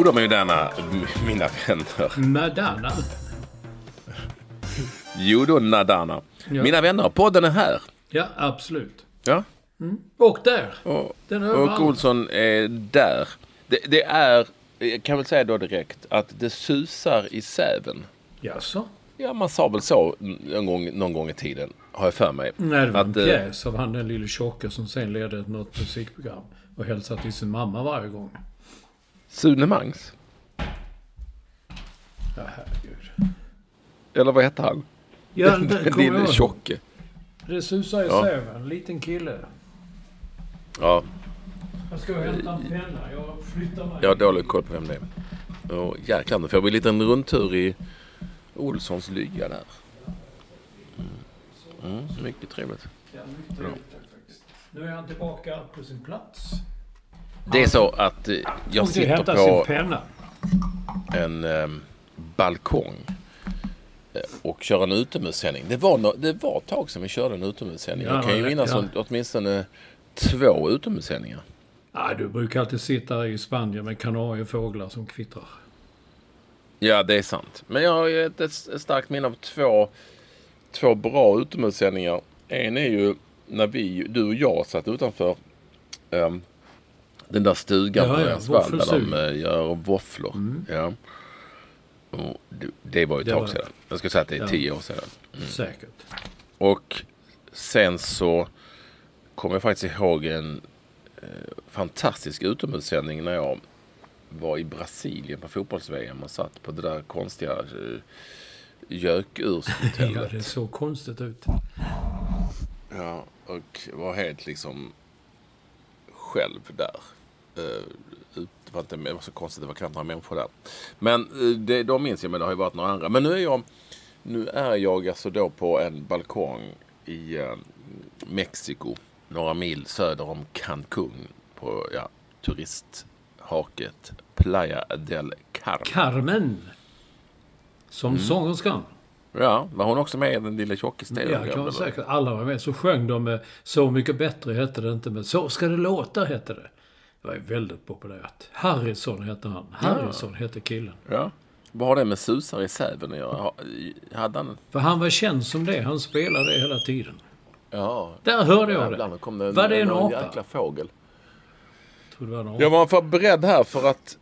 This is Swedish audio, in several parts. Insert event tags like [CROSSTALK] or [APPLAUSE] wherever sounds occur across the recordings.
Jo då, mina, mina vänner. Madonna. Jo då, Nadana. Ja. Mina vänner, podden är här. Ja, absolut. Ja. Och där. Och, Den är och överallt. Olsson är där. Det, det är, jag kan väl säga då direkt, att det susar i säven. Jaså? Ja, man sa väl så någon gång, någon gång i tiden, har jag för mig. Nej, det var en Att, eh, pjäs av han den lille tjocke som sen ledde något musikprogram. Och hälsade till sin mamma varje gång. Sune Mangs. Ja, herregud. Eller vad hette han? Ja, Den [LAUGHS] det jag lille tjocke. Det susar i Ja. säven. En liten kille. Ja, Jag ska hämta en penna. Jag flyttar mig. jag har dålig koll på vem det är. Och jäklar, nu får vi en liten rundtur i Olssons lya där. Mm. Mm, mycket trevligt. Ja, mycket trevligt. Nu är han tillbaka på sin plats. Det är så att eh, jag sitter på en eh, balkong eh, och kör en utomhussändning. Det var, no- det var ett tag sedan vi körde en utomhussändning. Ja, jag kan ju ja, minnas ja. åtminstone två utomhussändningar. Nej, du brukar alltid sitta i Spanien med kanariefåglar som kvittrar. Ja, det är sant. Men jag har ett, ett starkt minne av två, två bra utomhussändningar. En är ju när vi, du och jag satt utanför ehm, den där stugan Ja, på ja, Örjansvall där de eh, gör våfflor. Ja. Och det, det var ju ett Det tag var- sedan. Jag ska säga att det är Ja. tio år sedan. Säkert. Och sen så kommer jag faktiskt ihåg en eh, fantastisk utomhussändning när jag var i Brasilien på fotbolls-VM och satt på det där konstiga eh, [LAUGHS] Ja, gökurshotellet. det såg konstigt ut. ja, och var helt liksom själv där. Eh, det, var inte, det var så konstigt, det var knappt några människor där. Men eh, det, de minns jag, men det har ju varit några andra. Men nu är jag, nu är jag alltså då på en balkong i eh, Mexiko, några mil söder om Cancún. På ja, turisthaket Playa del Carmen. Carmen. Som Mm. sångerskan. Ja, var hon också med i den lilla tjockis-tvn? Ja, kan man säkert. Alla var med. Så sjöng de med Så mycket bättre hette det inte, men Så ska det låta hette det. Det var ju väldigt populärt. Harrison hette han. Harrison hette killen. Ja. Vad har det med susar i säven att göra? Ha- Hade han... För han var känd som det. Han spelade hela tiden. Ja. Där hörde jag Jävlar, det. kom det en, Var det en någon apa? jäkla fågel. Jag tror det var någon. Jag var för beredd här för att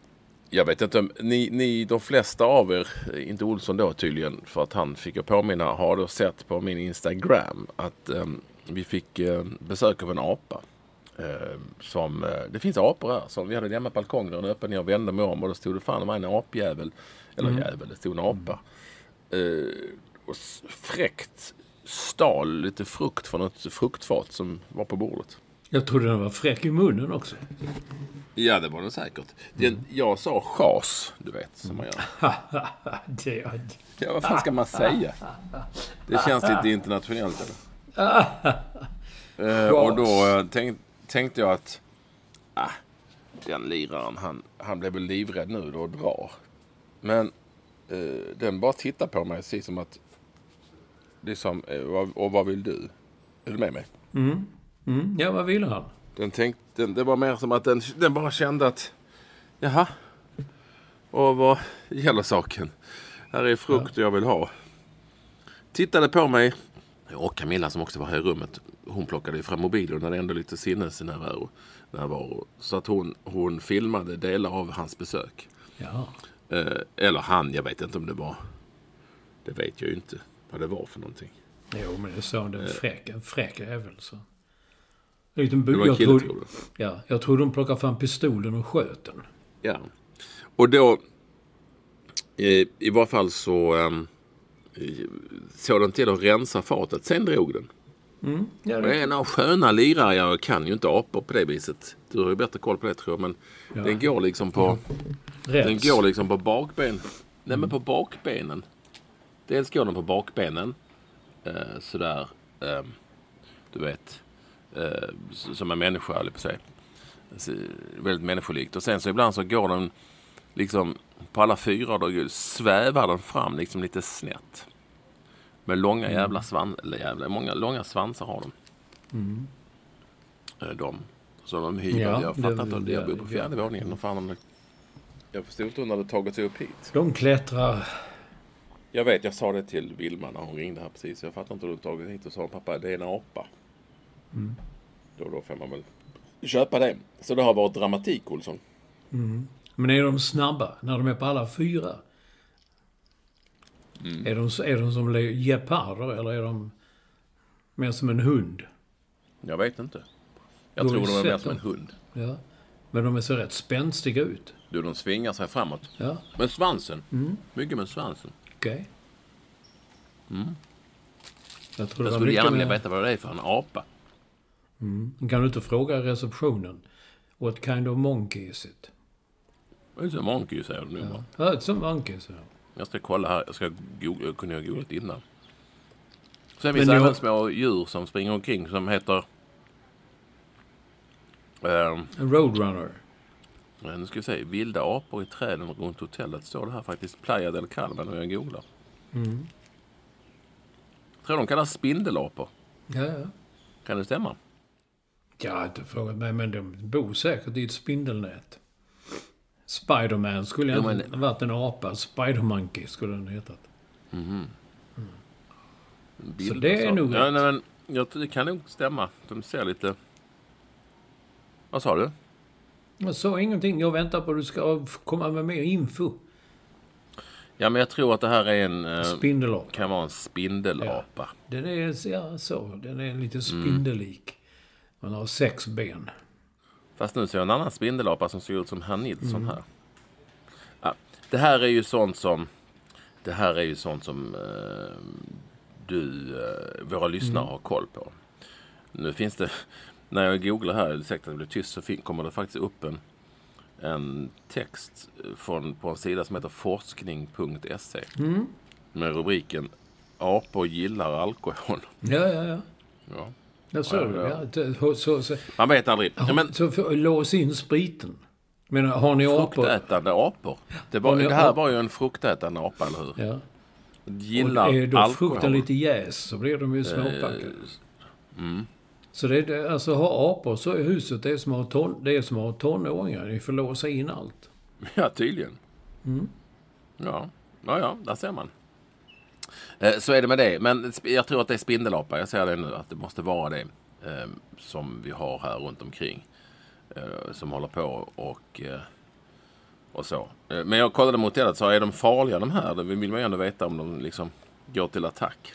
jag vet inte, ni, ni de flesta av er, inte Olsson då tydligen, för att han fick jag påminna, har då sett på min Instagram att ehm, vi fick eh, besök av en apa. Eh, som, eh, det finns apor här. Som vi hade på balkongen och öppen jag vände mig om och då stod det fan en apjävel. Eller jävel, det stod en apa. Eh, och fräckt stal lite frukt från ett fruktfat som var på bordet. Jag trodde den var fräck i munnen också. Ja, det var det säkert. Den, jag sa chas, du vet, som man gör. [LAUGHS] det, Ja, vad fan ska man säga? Det känns lite [LAUGHS] internationellt, eller? [LAUGHS] Och då eh, tänk, tänkte jag att ah, den liraren, han, han blev väl livrädd nu då och drar. Men eh, den bara tittar på mig precis som att... Det är som, eh, och vad vill du? Är du med mig? Mm, ja, vad ville han? Den tänkte, den, det var mer som att den, den bara kände att... Jaha. Och vad gäller saken? Här är frukt jag vill ha. Tittade på mig. Och Camilla som också var här i rummet. Hon plockade ju fram mobilen. Hon hade ändå lite sinnesnärvaro. Närvaro. Så att hon, hon filmade delar av hans besök. Ja. Eh, eller han, jag vet inte om det var... Det vet jag ju inte vad det var för någonting. Jo, men det sa det en fräck, en fräck jävel. Så. En liten bu- Det var en jag, kille tror, tror du? ja, jag tror de plockade fram pistolen och sköt den. Ja. Och då... I, i varje fall så... Um, såg den till att rensa fatet. Sen drog den. Ja, Och det är några sköna lirare. Jag kan ju inte apor på det viset. Du har ju bättre koll på det tror jag. Men den går liksom på... Den rätt. går liksom på bakben. Nej men på bakbenen. Dels går den på bakbenen. Eh, sådär. Eh, du vet. Eh, som en människa jag på att säga. Så, väldigt människolikt. Och sen så ibland så går den liksom på alla fyra. Då svävar den fram liksom lite snett. Med långa jävla svansar. Eller jävla, många långa svansar har de. Eh, de. Så de hyr. Ja, jag fattar inte. det- Jag bor på fjärde våningen. Och fan jag förstod inte hur hon hade tagit sig upp hit. De klättrar. Jag vet, jag sa det till Vilma när hon ringde här precis. Jag fattar inte hur hon tagit hit och sa pappa, det är en apa. Då, då får man väl köpa det. Så det har varit dramatik, Olsson. Men är de snabba när de är på alla fyra? Mm. Är, de, är de som geparder eller är de mer som en hund? Jag vet inte. Jag Du tror de är mer som en hund. Ja. Men de är så rätt spänstiga ut. Du, de svingar sig framåt. Ja, Men svansen. Mycket med svansen. okej. Jag tror Jag skulle gärna vilja veta vad det är för en apa. Kan du inte fråga receptionen? What kind of monkey is it? Det är så monkey säger du nu bara. Ja, it's a monkey, så. Jag ska kolla här. Jag ska googla. Jag kunde ha googlat innan. Sen finns det jag- även små djur som springer omkring som heter... En roadrunner. Nu ska vi se. Vilda apor i träden runt hotellet står det här faktiskt. Playa del Carmen när jag googlar. Jag tror de kallas spindelapor. Ja, ja. Kan det stämma? Jag har inte frågat mig, men de bor säkert i ett spindelnät. Spiderman skulle egentligen men- varit en apa. Spidermonkey skulle den hetat. Bilder, det är nog ja, nej, men jag, tror Det kan nog stämma. De ser lite... Vad sa du? Jag sa ingenting. Jag väntar på att du ska komma med mer info. Ja, men jag tror att det här är en... Eh, Spindelapa. kan vara en spindelapa. Den är ja, så. Den är Mm. lite spindelik. Man har sex ben. Fast nu ser jag en annan spindelapa som ser ut som herr Nilsson Mm. här. Ja, det här är ju sånt som... Det här är ju sånt som eh, du, eh, våra lyssnare Mm. har koll på. Nu finns det... [LAUGHS] När jag googlar här, ursäkta att det blir tyst, så kommer det faktiskt upp en, en text från, på en sida som heter forskning.se. Mm. Med rubriken Apor gillar alkohol. Ja, ja, ja. Ja. Ja, det. ja. Så, så, Man vet aldrig. Ja, men, så för, lås in spriten. Men har ni apor? fruktätande apor. Det, var, Har det här var ju en fruktätande apa, eller hur? Ja. Gillar och är då alkohol. frukten lite jäs så blir de ju småpackade. Eh, mm. Så det är, alltså ha apor så i huset, det är som att ha, ton, det är som att ha tonåringar. Ni får låsa in allt. Ja, tydligen. Mm. Ja. ja, ja, där ser man. Eh, så är det med det. Men jag tror att det är spindelapa. Jag ser det nu, att det måste vara det ehm, som vi har här runt omkring. Eh, som håller på och, eh, och så. Men jag kollade mot det, så är de farliga de här? Det vill man ju ändå veta om de liksom går till attack.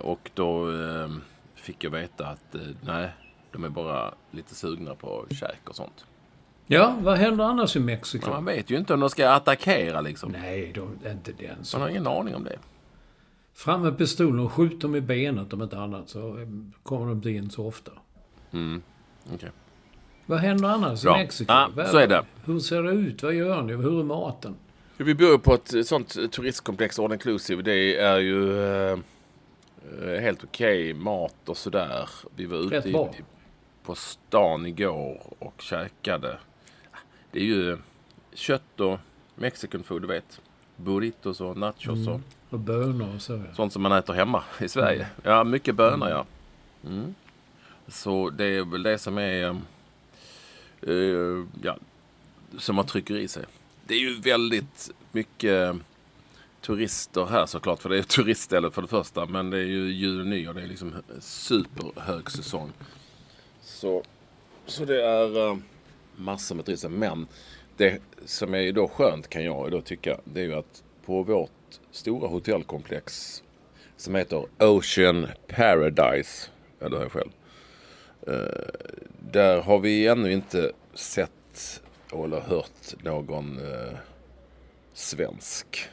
Och då ehm, fick jag veta att nej, de är bara lite sugna på käk och sånt. Ja, vad händer annars i Mexiko? Man vet ju inte om de ska attackera liksom. Nej, då, inte den Man så. har ingen aning om det. Fram med pistolen och skjut dem i benet om inte annat så eh, kommer de inte in så ofta. Okej. Vad händer annars Bra. i Mexiko? Ja, Vad- så är det. Hur ser det ut? Vad gör ni? Hur är maten? Vi bor på ett sånt turistkomplex, all inclusive. Det är ju eh, eh, helt okej mat och sådär. Vi var ute i, på stan igår och käkade. Det är ju kött och mexican food, du vet. burritos och nachos och Och bönor och så. ja. sånt som man äter hemma i Sverige. Ja, mycket bönor ja. Mm. Så det är väl det som är... eh, ja, som man trycker i sig. Det är ju väldigt mycket turister här såklart. För det är ett [LAUGHS] turistställe för det första. Men det är ju jul och nyår. Det är liksom superhög säsong. Så, så det är eh, massor med turister. Men det som är då skönt kan jag då tycka. Det är ju att på vårt stora hotellkomplex som heter Ocean Paradise. Ja, det har jag själv. Eh, där har vi ännu inte sett eller hört någon eh, svensk.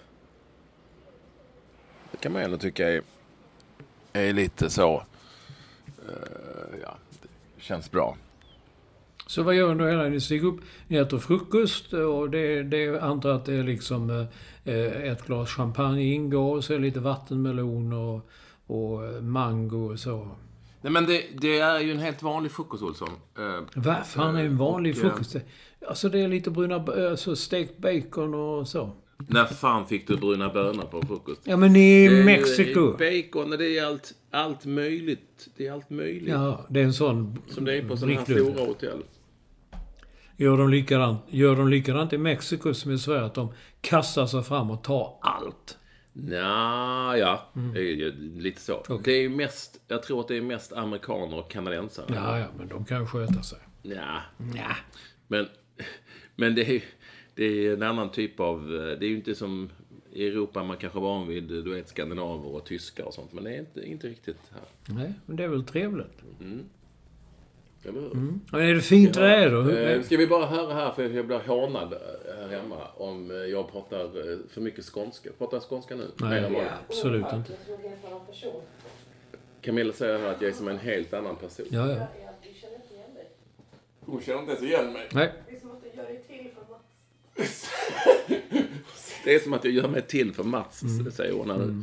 Det kan man ändå tycka är, är lite så. Eh, ja, det känns bra. Så vad gör ni då hela Ni stiger upp, ni äter frukost och det, det antar att det är liksom eh, ett glas champagne ingår och så är lite vattenmelon och, och eh, mango och så. Nej men det, det är ju en helt vanlig frukost Olsson. Eh, Vad fan är en vanlig och, eh, frukost? Alltså det är lite bruna, alltså stekt bacon och så. När fan fick du bruna bönor på frukost? Ja men i Det Mexiko. Bacon och det är allt, allt möjligt. Det är allt möjligt. Ja, det är en sån... Som det är på sådana här stora hotell. Gör de, likadant, gör de likadant i Mexiko som i Sverige? Att de kastar sig fram och tar allt? Nja, ja. Det är ju lite så. Det är ju mest, jag tror att det är mest amerikaner och kanadensare. Ja, ja, men de kan sköta sig. Nja. Ja. Men, men det, är, det är en annan typ av... Det är ju inte som i Europa man kanske är van vid, du vet, skandinaver och tyskar och sånt. Men det är inte, inte riktigt här. Nej, men det är väl trevligt. Eller hur? Men är det fint väder? då? Eh, Ska vi bara höra här, för jag blir hånad här hemma, om eh, jag pratar eh, för mycket skånska. Pratar jag skånska nu? Nej, man- absolut inte. Camilla säger här att jag är som en helt annan person. Ja, ja. Hon känner inte ens igen mig. Nej. Det är som att [LAUGHS] jag gör mig till för Mats, säger hon här nu.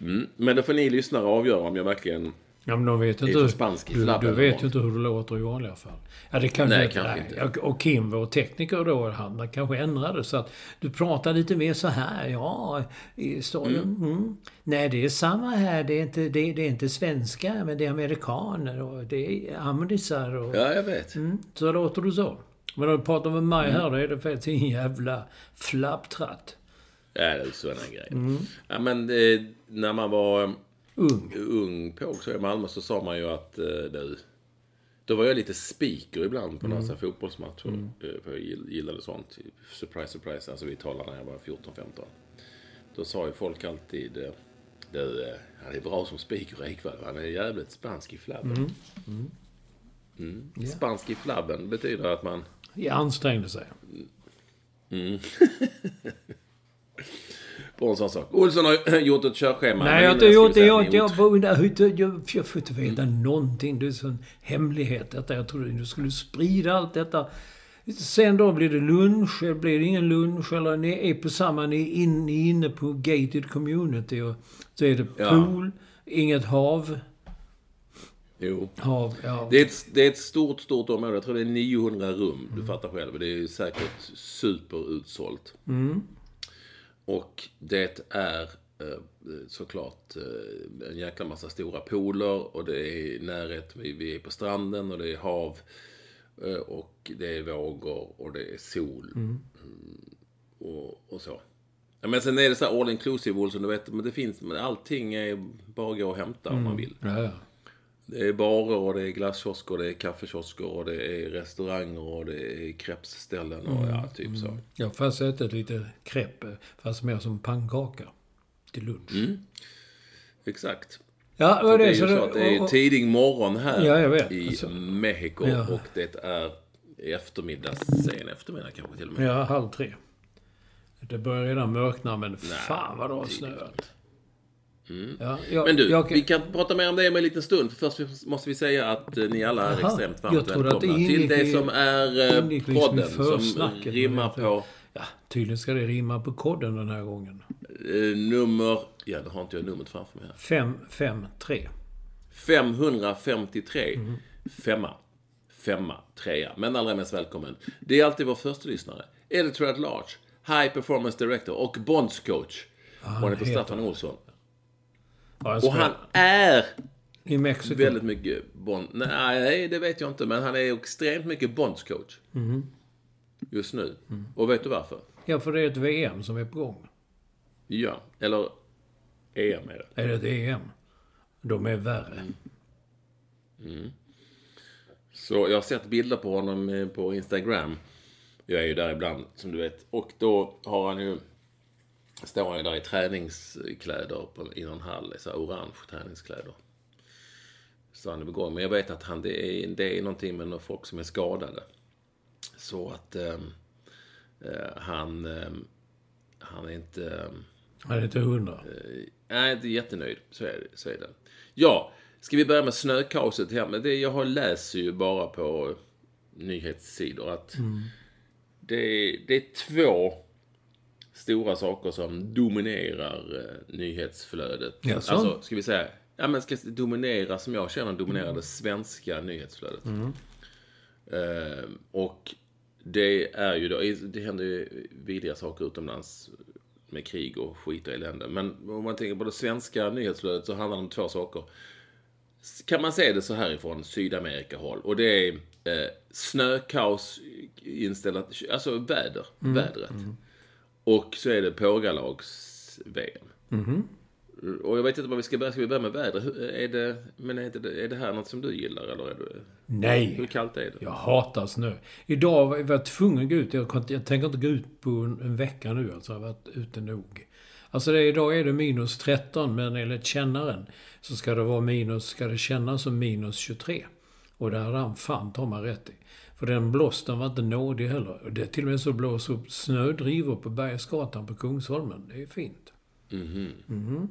Mm. Men då får ni lyssnare avgöra om jag verkligen... Ja, men de vet Det inte... spansk du, du vet ju inte hur det låter i vanliga fall. Ja, det kanske Nej, inte... kanske nej. inte. Och Kim, vår tekniker då, han kanske ändrade så att du pratar lite mer så här. Ja, i storyn. Mm. Nej, det är samma här. Det är, inte, det, det är inte svenska, men det är amerikaner och det är amrisar och... Ja, jag vet. Mm, så låter du så. Men när du pratar med mig Mm. här, då är det faktiskt en jävla flapptratt. Ja, det är sådana grejer. Ja, men eh, när man var Ung. ung på också i Malmö så sa man ju att eh, du... Då var jag lite speaker ibland på några så här fotbollsmatcher. eh, För jag gill- gillade sånt. Surprise, surprise. Alltså vi talade när jag var 14-15. Då sa ju folk alltid... eh, Du, han är bra som speaker ikväll. Han är jävligt spansk i flabben. Mm. Spansk i flabben betyder att man... Jag ansträngde sig. [LAUGHS] På en sån sak. Olsson har [CLEARS THROAT] gjort ett körschema. Nej, jag har inte gjort det. Jag, jag, jag, jag, får inte veta någonting. Det är sån hemlighet detta. Jag trodde du skulle sprida allt detta. Sen då blir det lunch, eller blir det ingen lunch, eller ni är på samma, ni är, in, ni är inne på gated community och så är det Ja. pool, inget hav. Jo. Hav, ja. Det är, ett, det är ett stort, stort område. Jag tror det är 900 rum. Du fattar själv. Det är säkert superutsålt. Och det är eh, såklart eh, en jäkla massa stora pooler. Och det är närhet. Vi, är på stranden och det är hav. Eh, och det är vågor och det är sol. Mm, och, och så. Men sen är det så här all inclusive, Olsson, du vet. Men det finns, men allting är bara att gå och hämta om man vill. Ja, ja. Det är barer och det är glasskiosker och det är kaffekiosker och det är restauranger och det är crepesställen och ja, typ så. Jag har fast ätit lite crepe, fast mer som pannkaka. Till lunch. Exakt. Ja, och det är det, ju så så att det är och- tidig morgon här Ja, i Alltså, Mexiko ja. och det är eftermiddag, sen eftermiddag kanske till och med. Ja, halv tre. Det börjar redan mörkna, men fan vad det har snöat. Ja, jag, Mm. Men du, jag, vi kan prata mer om det om en liten stund. För först måste vi säga att eh, ni alla är Jaha, extremt varmt att det välkomna till det som är eh, liksom podden som rimmar på Ja, tydligen ska det rimma på kodden den här gången. eh, nummer... Ja, det har inte jag numret framför mig här. 553. 553. Femma. Femma. Trea. Men allra mest välkommen. Det är alltid vår första lyssnare. Editor at large. High Performance Director och Bonds coach. och han heter heter Staffan Olsson. Ja, Och han är I Mexiko. väldigt mycket Bond... Nej, det vet jag inte. Men han är extremt mycket Bonds coach. Mhm. Just nu. Mm. Och vet du varför? Ja, för det är ett VM som är på gång. Ja, eller EM är det. Är det ett EM? De är värre. Så jag har sett bilder på honom eh, på Instagram. Jag är ju där ibland, som du vet. Och då har han ju... Står han ju där i träningskläder på, i någon hall. Så orange träningskläder. Så han är gång. Men jag vet att han, det, är, det är någonting med några folk som är skadade. Så att ehm, eh, han... ehm, han är inte... ehm, Han är inte hundra. Eh, Nej, inte jättenöjd. Så är, så är det. Ja, ska vi börja med snökaoset här? Men det, jag har läser ju bara på nyhetssidor att det, det är två stora saker som dominerar eh, nyhetsflödet. Jaså? Alltså, ska vi säga, ja men ska dominera, som jag känner, dominera det svenska nyhetsflödet. Eh, och det är ju då, det händer ju vidriga saker utomlands med krig och skit och elände. Men om man tänker på det svenska nyhetsflödet så handlar det om två saker. Kan man se det så här ifrån Sydamerika-håll. Och det är eh, snökaos inställt, alltså väder, vädret. Och så är det pågalags-VM. Och jag vet inte vad vi ska börja, ska vi börja med vädret? Hur- Är det, men är, inte det, är det här något som du gillar eller är det, hur Nej! kallt är det? Jag hatar snö. Idag var jag tvungen att gå ut. Jag, jag tänker inte gå ut på en, en vecka nu. Alltså, jag har varit ute nog. Alltså det, idag är det minus 13, men enligt kännaren så ska det vara minus, ska det kännas som minus 23. Och det hade han fan ta mig rätt i. För den blåsten var inte nådig heller. Det är till och med så blåser upp snödrivor på Bergsgatan på Kungsholmen. Det är fint. Mhm.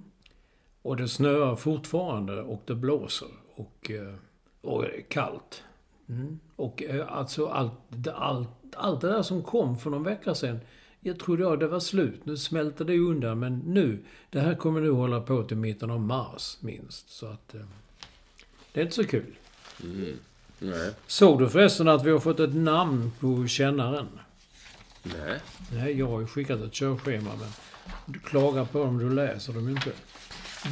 Och det snöar fortfarande och det blåser. Och, eh, och kallt. Mm. Och eh, alltså allt, allt, allt det där som kom för någon vecka sedan. Jag trodde jag det var slut. Nu smälter det undan. Men nu, det här kommer nu hålla på till mitten av mars minst. Så att... Eh, det är inte så kul. Nej. Såg du förresten att vi har fått ett namn på kännaren? Nej. Nej, jag har ju skickat ett körschema men du klagar på dem, du läser dem inte.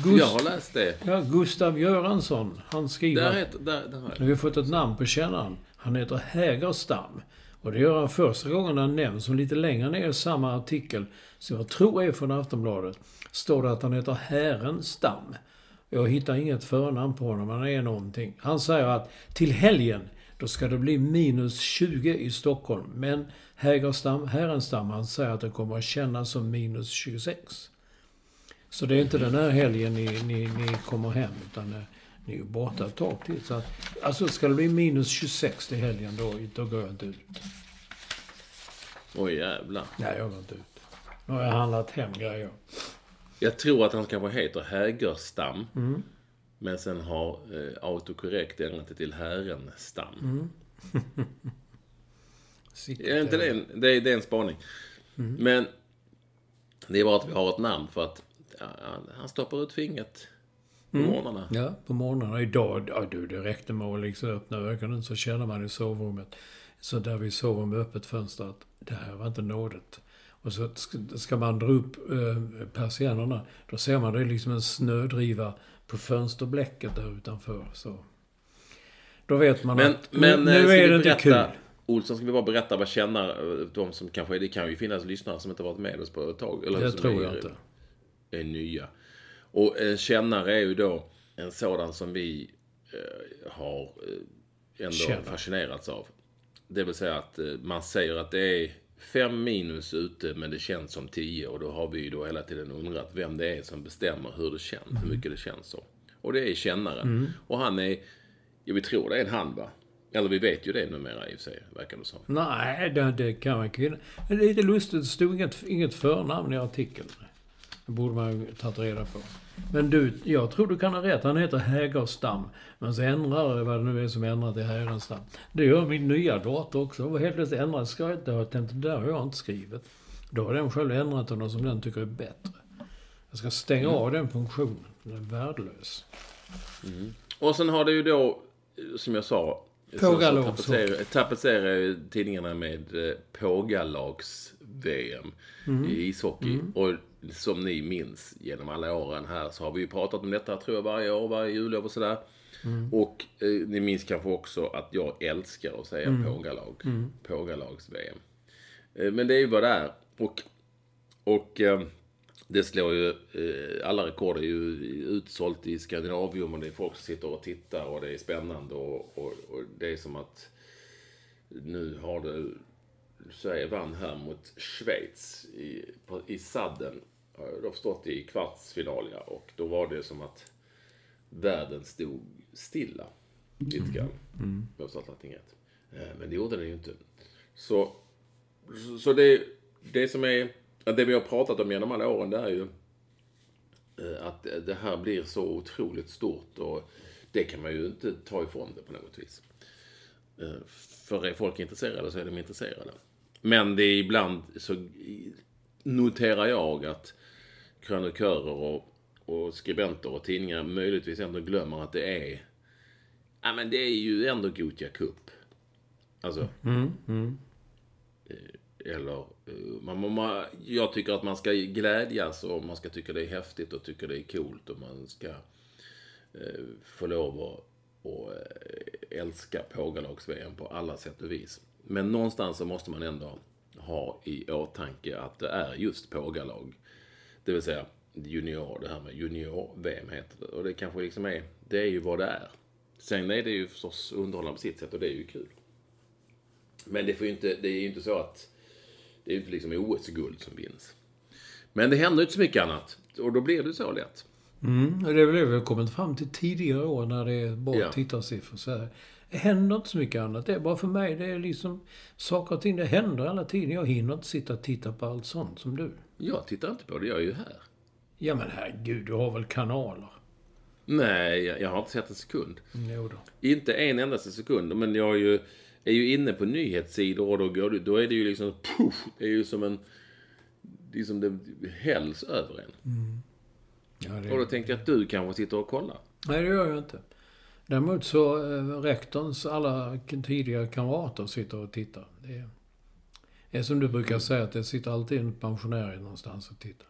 Gust- Jag har läst det. Ja, Gustav Göransson, han skriver... Där heter, där, där har. Nu har vi fått ett namn på kännaren. Han heter Hägerstam. Och det gör han första gången han nämns. Och lite längre ner i samma artikel, som jag tror är från Aftonbladet, står det att han heter Härenstam. Jag hittar inget förnamn på honom, han är någonting. Han säger att till helgen, då ska det bli minus 20 i Stockholm. Men Hägerstam, Härenstam, han säger att det kommer att kännas som minus 26. Så det är inte den här helgen ni, ni, ni kommer hem, utan eh, ni är borta ett tag till. Så att, alltså ska det bli minus 26 till helgen, då, då går jag inte ut. Oj jävlar. Nej, jag går inte ut. Nu har jag handlat hem grejer. Jag tror att han kanske heter Hägerstam. Mm. Men sen har eh, autokorrekt ändrat det till Härenstam. Mm. [LAUGHS] Är inte det, en, det, är, det är en spaning. Mm. Men det är bara att vi har ett namn för att ja, han- han stoppar ut fingret på Mm. morgnarna. Ja, på morgnarna. Idag, ja du, det räckte med att liksom öppna ögonen så känner man i sovrummet. Så där vi sover med öppet fönster att det här var inte nådigt. Och så ska, man dra upp eh, persiennerna. Då ser man det är liksom en snödriva på fönsterblecket där utanför. Så. Då vet man Men, att men nu, eh, nu är det inte berätta, kul. Olsson, ska vi bara berätta vad känner eh, de som kanske, det kan ju finnas lyssnare som inte varit med oss på ett tag. Eller Det som tror är, jag inte. är nya. Och en kännare är ju då en sådan som vi eh, har eh, ändå Känner. fascinerats av. Det vill säga att eh, man säger att det är fem minus ute men det känns som tio och då har vi ju då hela tiden undrat vem det är som bestämmer hur det känns, Mm. hur mycket det känns så. Och det är kännaren. Och han är, ja vi tror det är en han va? Eller vi vet ju det numera i och för sig, verkar det som. Nej, det, det kan man. Men det är lite lustigt, det stod inget, inget förnamn i artikeln. Det borde man ju tagit reda på. Men du, jag tror du kan ha rätt. Han heter Hägerstam. Men så ändrar det vad det nu är som ändrar till Härenstam. Det gör min nya dator också. Helt plötsligt ändrar ska jag tänkte, det där har jag inte skrivit. Då har den själv ändrat till något som den tycker är bättre. Jag ska stänga av den funktionen. Den är värdelös. Och sen har det ju då, som jag sa, tapetserar, ju tidningarna med eh, Pågalags-VM i ishockey. Och som ni minns genom alla åren här så har vi ju pratat om detta tror jag varje år, varje jullov och sådär. Och eh, ni minns kanske också att jag älskar att säga Pågalag. Pågalags-VM. Eh, men det är ju vad det är. Och, och eh, det slår ju, eh, alla rekord är ju utsålt i Skandinavium och det är folk som sitter och tittar och det är spännande och, och, och det är som att nu har det, Sverige vann här mot Schweiz i, på, i sadden. Ja, De har stått i kvartsfinal ja, och då var det som att världen stod stilla. Lite grann. Mm. Jag har förstått allting rätt. Eh, Men det gjorde den ju inte. Så, så- det, det som är, det vi har pratat om genom alla åren det är ju eh, att det här blir så otroligt stort och det kan man ju inte ta ifrån det på något vis. Eh, För är folk intresserade så är de intresserade. Men det är ibland så noterar jag att krönikörer och, och skribenter och tidningar möjligtvis ändå glömmer att det är Ja men det är ju ändå Gothia Cup. Alltså. Eh, Eller, eh, man, man- man, jag tycker att man ska glädjas och man ska tycka det är häftigt och tycka det är coolt och man ska eh, få lov att och, eh, älska Pågalags-VM på alla sätt och vis. Men någonstans så måste man ändå ha i åtanke att det är just Pågalag. Det vill säga junior, det här med junior-VM heter det. Och det kanske liksom är, det är ju vad det är. Sen är det ju förstås underhållande på sitt sätt och det är ju kul. Men det, får ju inte, det är ju inte så att det är ju inte liksom OS-guld som vinns. Men det händer ju inte så mycket annat. Och då blir det så lätt. Mm, och det är väl det vi har kommit fram till tidigare år när det är bra Ja. tittarsiffror. Så här. Det händer inte så mycket annat. Det är bara för mig, det är liksom saker och ting. Det händer hela tiden. Jag hinner inte sitta och titta på allt sånt som du. Jag tittar inte på det, jag är ju här. Ja men herregud, du har väl kanaler? Nej, jag, jag har inte sett en sekund. Jo då. Inte en endaste sekund. Men jag är ju, är ju inne på nyhetssidor och då, går då är det ju liksom... Puff, det är ju som en... Det är som det hälls över en. Ja, det... Och då tänkte jag att du kanske sitter och kollar. Nej, det gör jag inte. Däremot så eh, rektorns alla tidigare kamrater sitter och tittar. Det är, det är som du brukar säga, att det sitter alltid en pensionär någonstans och tittar.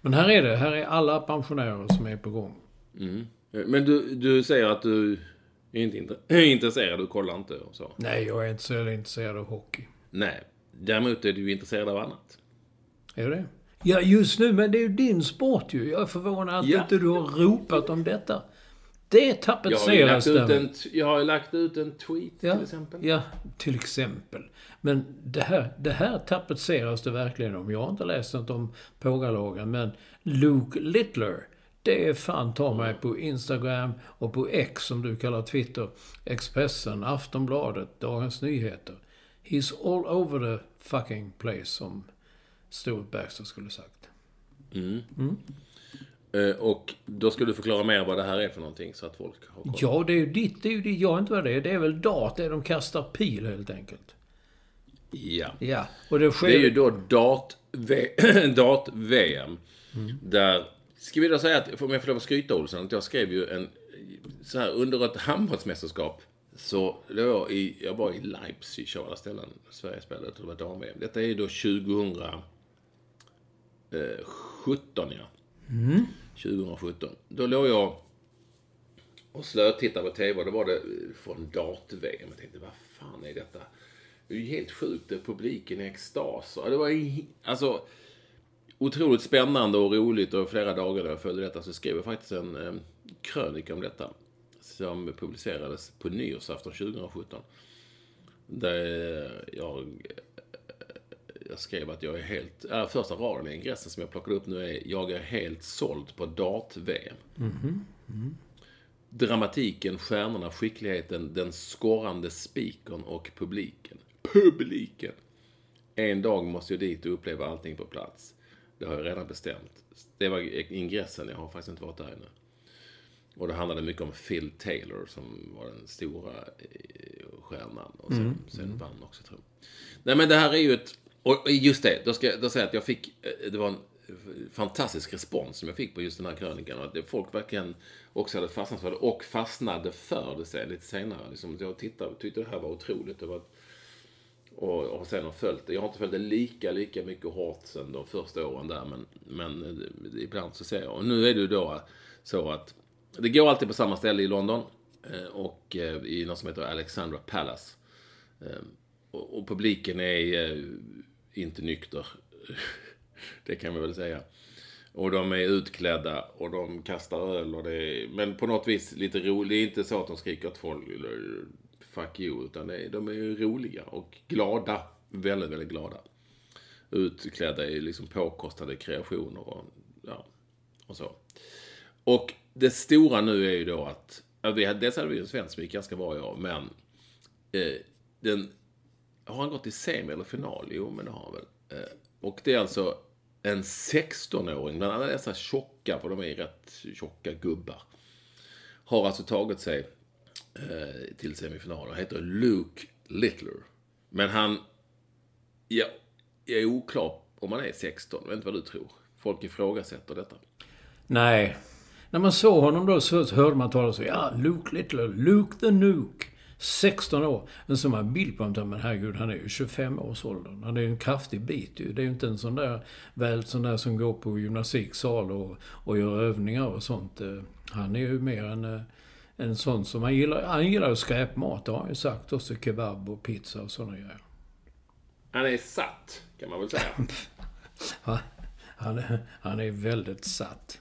Men här är det. Här är alla pensionärer som är på gång. Mm. Men du, du säger att du är inte är [CLEARS THROAT] intresserad, du kollar inte och så. Nej, jag är inte så intresserad av hockey. Nej. Däremot är du intresserad av annat. Är det Ja, just nu, men det är ju din sport ju. Jag är förvånad att Ja. inte du har ropat om detta. Det Jag har tapetseras där. en, jag har ju lagt ut en tweet Ja, till exempel. ja, till exempel. Men det här, det här tapetseras det verkligen om. Jag har inte läst något om pågalagen, men Luke Littler. Det är fan ta mig på Instagram och på X som du kallar Twitter. Expressen, Aftonbladet, Dagens Nyheter. He's all over the fucking place som Stuart Baxter skulle sagt. Eh, Och då ska du förklara mer vad det här är för någonting så att folk har koll. Ja, det är ju ditt, det är ju ditt. Jag inte vad det är. Det är väl dart, det är de kastar pil helt enkelt. Ja. Ja, och det sker... Det är ju då dart-V- [CLEARS THROAT] dart-VM. Där, ska vi då säga att, om jag får lov att skryta Olsson, att jag skrev ju en, så här under ett handbollsmästerskap så låg jag i, jag var i Leipzig av alla ställen, Sverige spelade, det var dam-VM. Detta är ju då 2017 ja. Mm. 2017. Då låg jag och slötittade på TV och då var det eh, från dart-VM. Jag tänkte, vad fan är detta? Det är ju helt sjukt. Det är publiken i extas. Det var alltså otroligt spännande och roligt och flera dagar när jag följde detta så skrev jag faktiskt en eh, krönika om detta. Som publicerades på nyårsafton 2017. Där jag, jag skrev att jag är helt... Äh, första raden i ingressen som jag plockade upp nu är Jag är helt såld på dart-VM. Dramatiken, stjärnorna, skickligheten, den skorrande spikern och publiken. Publiken! En dag måste jag dit och uppleva allting på plats. Det har jag redan bestämt. Det var ingressen, jag har faktiskt inte varit där ännu. Och det handlade mycket om Phil Taylor som var den stora eh, stjärnan. Och sen, sen vann också tror jag. Nej men det här är ju ett... Och just det, då ska jag då säga att jag fick... Eh, det var en fantastisk respons som jag fick på just den här krönikan. Och att folk verkligen också hade fastnat för det och fastnade för det sen, lite senare. Liksom, jag tittade, tyckte det här var otroligt. Det var, och, och sen har följt det. Jag har inte följt det lika, lika mycket hårt sen de första åren där. Men, men eh, ibland så ser jag. Och nu är det ju då eh, så att det går alltid på samma ställe i London. Och i något som heter Alexandra Palace. Och, och publiken är inte nykter. [LAUGHS] det kan vi väl säga. Och de är utklädda och de kastar öl och det är, Men på något vis lite roligt. Det är inte så att de skriker åt folk fuck you. Utan det är, de är roliga och glada. Väldigt, väldigt glada. Utklädda i liksom påkostade kreationer och, ja, och så. Och det stora nu är ju då att, vi hade, dels hade vi en svensk som gick ganska bra i år, men eh, den, har han gått i semi eller final? Jo, men det har han väl. Eh, och det är alltså en 16-åring, bland alla dessa tjocka, för de är rätt tjocka gubbar, har alltså tagit sig eh, till semifinalen. Han heter Luke Littler. Men han, ja, jag är oklar om han är 16. Jag vet inte vad du tror. Folk ifrågasätter detta. Nej. När man såg honom då så hörde man talas om, ja, Luke Littler, Luke the Nuke. 16 år. Men så man bild på honom, men herregud, han är ju 25 års ålder. Han är ju en kraftig bit ju. Det är ju inte en sån där, väl sån där som går på gymnastiksal och, och gör övningar och sånt. Eh, han är ju mer en, eh, en sån som han gillar. Han gillar skräpmat, det har han ju sagt. Också kebab och pizza och såna grejer. Han är satt, kan man väl säga. [LAUGHS] han, är, han är väldigt satt.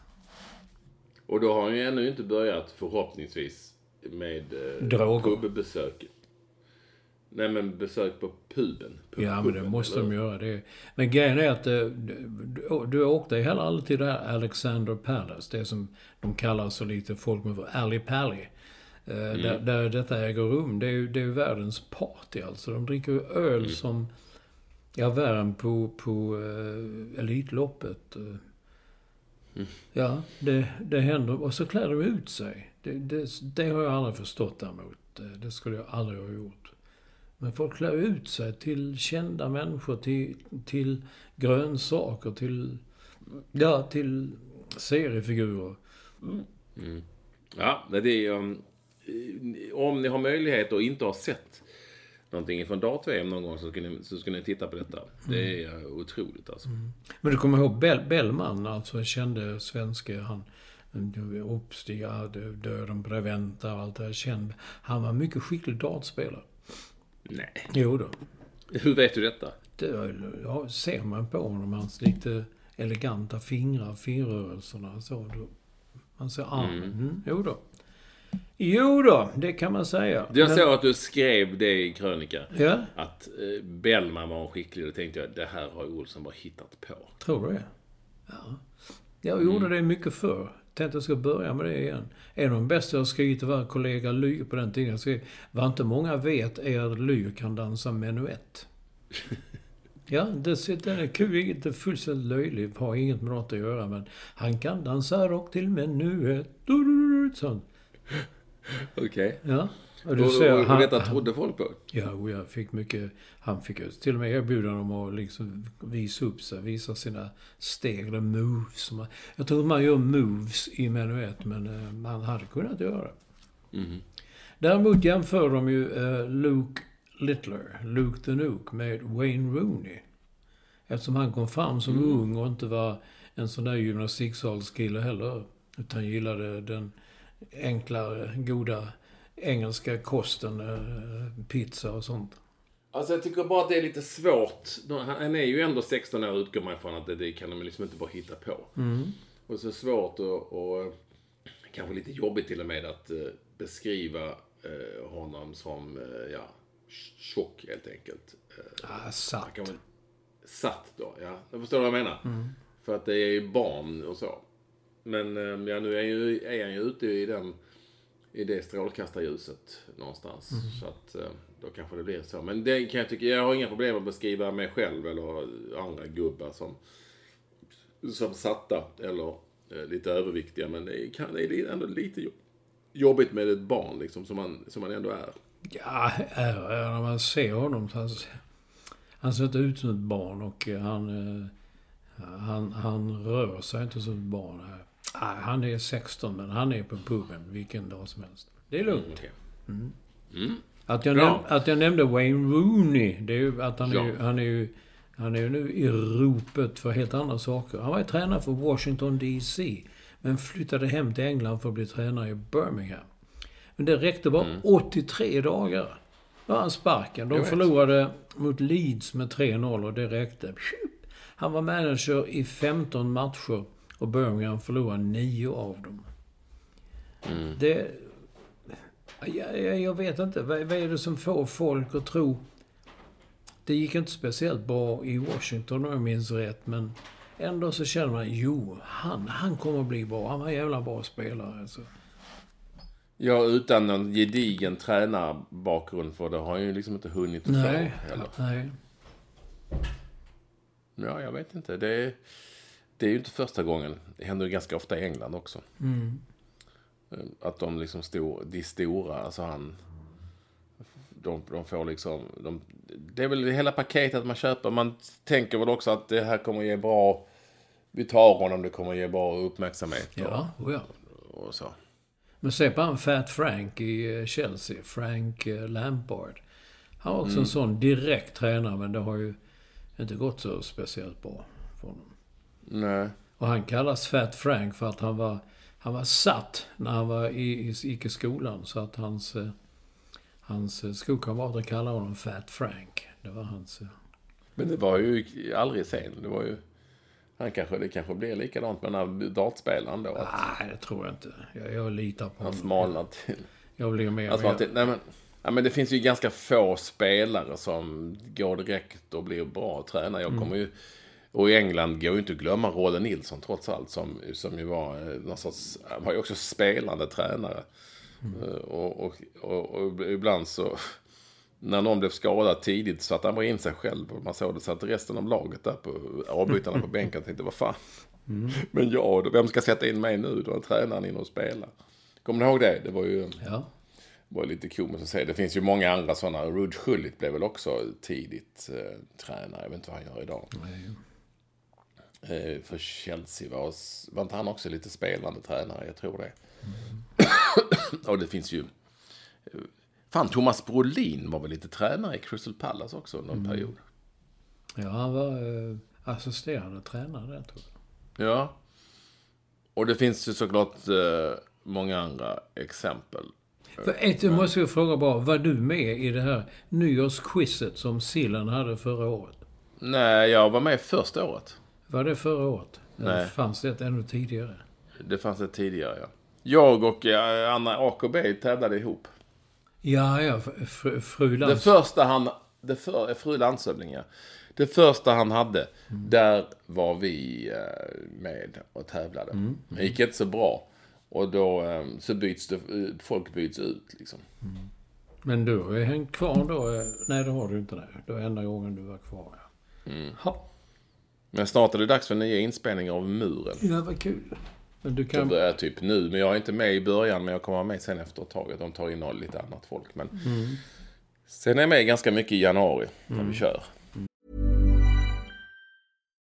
Och då har han ju ännu inte börjat, förhoppningsvis, med eh, Droger. pubbesök. Nej men besök på puben. Pub ja men det måste eller? de göra. Det. Men grejen är att eh, du, du åkte heller aldrig till det här Alexander Palace. Det som de kallar så lite folk med Alley Pally. Eh, mm. Där, där detta äger rum. Det är ju det är världens party alltså. De dricker ju öl mm. som, ja värre än på, på uh, Elitloppet. Mm. Ja, det, det händer. Och så klär de ut sig. Det, det, det, har jag aldrig förstått däremot. Det skulle jag aldrig ha gjort. Men folk klär ut sig till kända människor, till, till grönsaker, till, ja, till seriefigurer. Mm. Ja, det är um, Om ni har möjlighet och inte har sett någonting från dart-VM någon gång så ska, ni, så ska ni titta på detta. Det är mm. otroligt alltså. Mm. Men du kommer ihåg Bell, Bellman, alltså kände svenske, han Uppstiga, Döden Preventa och allt det där. Han var mycket skicklig dartspelare. Nej. Jo då. Hur vet du detta? Det ja, ser man på honom. Hans lite eleganta fingrar, finrörelserna. Så, då, man ser armen. Mm. Mm, jo då. Jo då, det kan man säga. Jag såg att du skrev det i krönikan. Ja. Att eh, Bellman var skicklig. Då tänkte jag, det här har Olsson bara hittat på. Tror du det? Ja. Jag gjorde mm. det mycket förr tänkte jag ska börja med det igen. En av de bästa jag skrivit var kollega Ly på den tiden. Jag skrev, vad inte många vet är att Ly kan dansa menuett. [LAUGHS] ja, det, den är kul. Inte fullständigt löjlig. Har inget med något att göra. Men han kan dansa rock till menuett. Sånt. [LAUGHS] Okej. Okay. Ja. Och, du ser, och, och, och detta trodde folk på? Ja, och jag fick mycket... Han fick till och med erbjudande om att liksom visa upp sig, visa sina steg, eller moves. Jag tror man gör moves i menuett, men uh, man hade kunnat göra det. Mm. Däremot jämför de ju uh, Luke Littler, Luke the Nuke, med Wayne Rooney. Eftersom han kom fram som mm. ung och inte var en sån där gymnastiksalskille heller. Utan gillade den enklare, goda engelska kosten, eh, pizza och sånt. Alltså jag tycker bara att det är lite svårt. Han är ju ändå 16 år utgår man ifrån att det, det kan de liksom inte bara hitta på. Mm. Och så svårt och, och kanske lite jobbigt till och med att uh, beskriva honom som, ja, tjock helt enkelt. Ah, satt. Väl, satt då, ja. Jag förstår vad jag menar. Mm. För att det är ju barn och så. Men ja, nu är, ju, är han ju ute i den i det strålkastarljuset någonstans. Mm. Så att eh, då kanske det blir så. Men det kan jag tycka, jag har inga problem att beskriva mig själv eller andra gubbar som, som satta eller eh, lite överviktiga. Men det, kan, det är ändå lite jobbigt med ett barn liksom, som man, som man ändå är. Ja, är, när man ser honom. Han, han ser inte ut som ett barn och han, Han, han rör sig inte som ett barn. Nej, han är 16 men han är på puben vilken dag som helst. Det är lugnt. Mm. Mm. Att, jag näm- att jag nämnde Wayne Rooney, det är ju att han, ja. är, ju, han är ju han är ju nu i ropet för helt andra saker. Han var ju tränare för Washington DC. Men flyttade hem till England för att bli tränare i Birmingham. Men det räckte bara mm. 83 dagar. Då han sparken. De förlorade mot Leeds med 3-0 och det räckte. Han var manager i 15 matcher och Birmingham förlorade 9 av dem. Mm. Det... Jag, jag, vet inte. Vad, vad är det som får folk att tro... Det gick inte speciellt bra i Washington om jag minns rätt, men ändå så känner man, jo, han, han kommer att bli bra. Han var en jävla bra spelare. Alltså. Ja, utan någon gedigen tränarbakgrund för det har han ju liksom inte hunnit få heller. Nej. Ja, jag vet inte. Det är, det är ju inte första gången. Det händer ju ganska ofta i England också. Mm. Att de liksom stor, de stora, alltså han... De, de får liksom... De, det är väl hela paketet man köper. Man tänker väl också att det här kommer ge bra... Vi tar honom, det kommer ge bra uppmärksamhet. Ja, och, ja. och så. Men se på han Fat Frank i eh, Chelsea. Frank eh, Lampard. Han var också mm. en sån direkt tränare, men det har ju inte gått så speciellt bra för honom. Nej. Och han kallas Fat Frank för att han var, han var satt när han var i, gick i skolan. Så att hans, eh, hans skolkamrater kallade honom Fat Frank. Det var hans... Men det var ju aldrig sen. Det var ju... Han kanske, det kanske blir likadant med den här dartspelaren då? Att nej, det tror jag inte. Jag, jag litar på honom. Han smalnar till. Jag blir mer... Alltså, mer... nej, men, ja, men det finns ju ganska få spelare som går direkt och blir bra tränare. Jag mm. kommer ju... Och i England går ju inte att glömma Rolle Nilsson trots allt. Som, som ju var eh, någon sorts... Han var ju också spelande tränare. Mm. Eh, och, och, och, och, ibland så när någon blev skadad tidigt så att han bara in sig själv. Och man såg det så att resten av laget där på avbytarna på [LAUGHS] bänken tänkte vad fan. Mm. Men jag vem ska sätta in mig nu? Då är tränaren inne och spelar. Kommer ni ihåg det? Det var ju ja. var lite komiskt att säga. Det finns ju många andra sådana. Rud Schullit blev väl också tidigt eh, tränare. Jag vet inte vad han gör idag. Eh, för Chelsea var, var inte han också lite spelande tränare? Jag tror det. Mm. [CLEARS THROAT] och det finns ju Fan, Thomas Brolin var väl lite tränare i Crystal Palace också någon mm. period? Ja, han var eh, assisterande tränare där, tror jag. Ja. Och det finns ju såklart eh, många andra exempel. För ett, jag måste jag fråga bara, var du med i det här nyårsquizet som Sillen hade förra året? Nej, jag var med första året. Var det förra året? Nej. Eller fanns det ännu tidigare? Det fanns det tidigare, ja. Jag och eh, Anna AKB tävlade ihop. Ja, ja, fru, fru lands... Det första han... Det för, fru landshövding, ja. Det första han hade, mm. där var vi eh, med och tävlade. Mm. Mm. Det gick inte så bra. Och då eh, så byts det, folk byts ut liksom. Mm. Men du har ju hängt kvar då? Nej, det har du inte. Det var enda gången du var kvar, ja. Mm. Men snart är det dags för nya inspelningar av Muren. Ja, vad kul. Men du kan... Det börjar typ nu, men jag är inte med i början, men jag kommer vara med sen efter ett tag. De tar in lite annat folk. Men mm. Sen är jag med ganska mycket i januari, när mm. vi kör.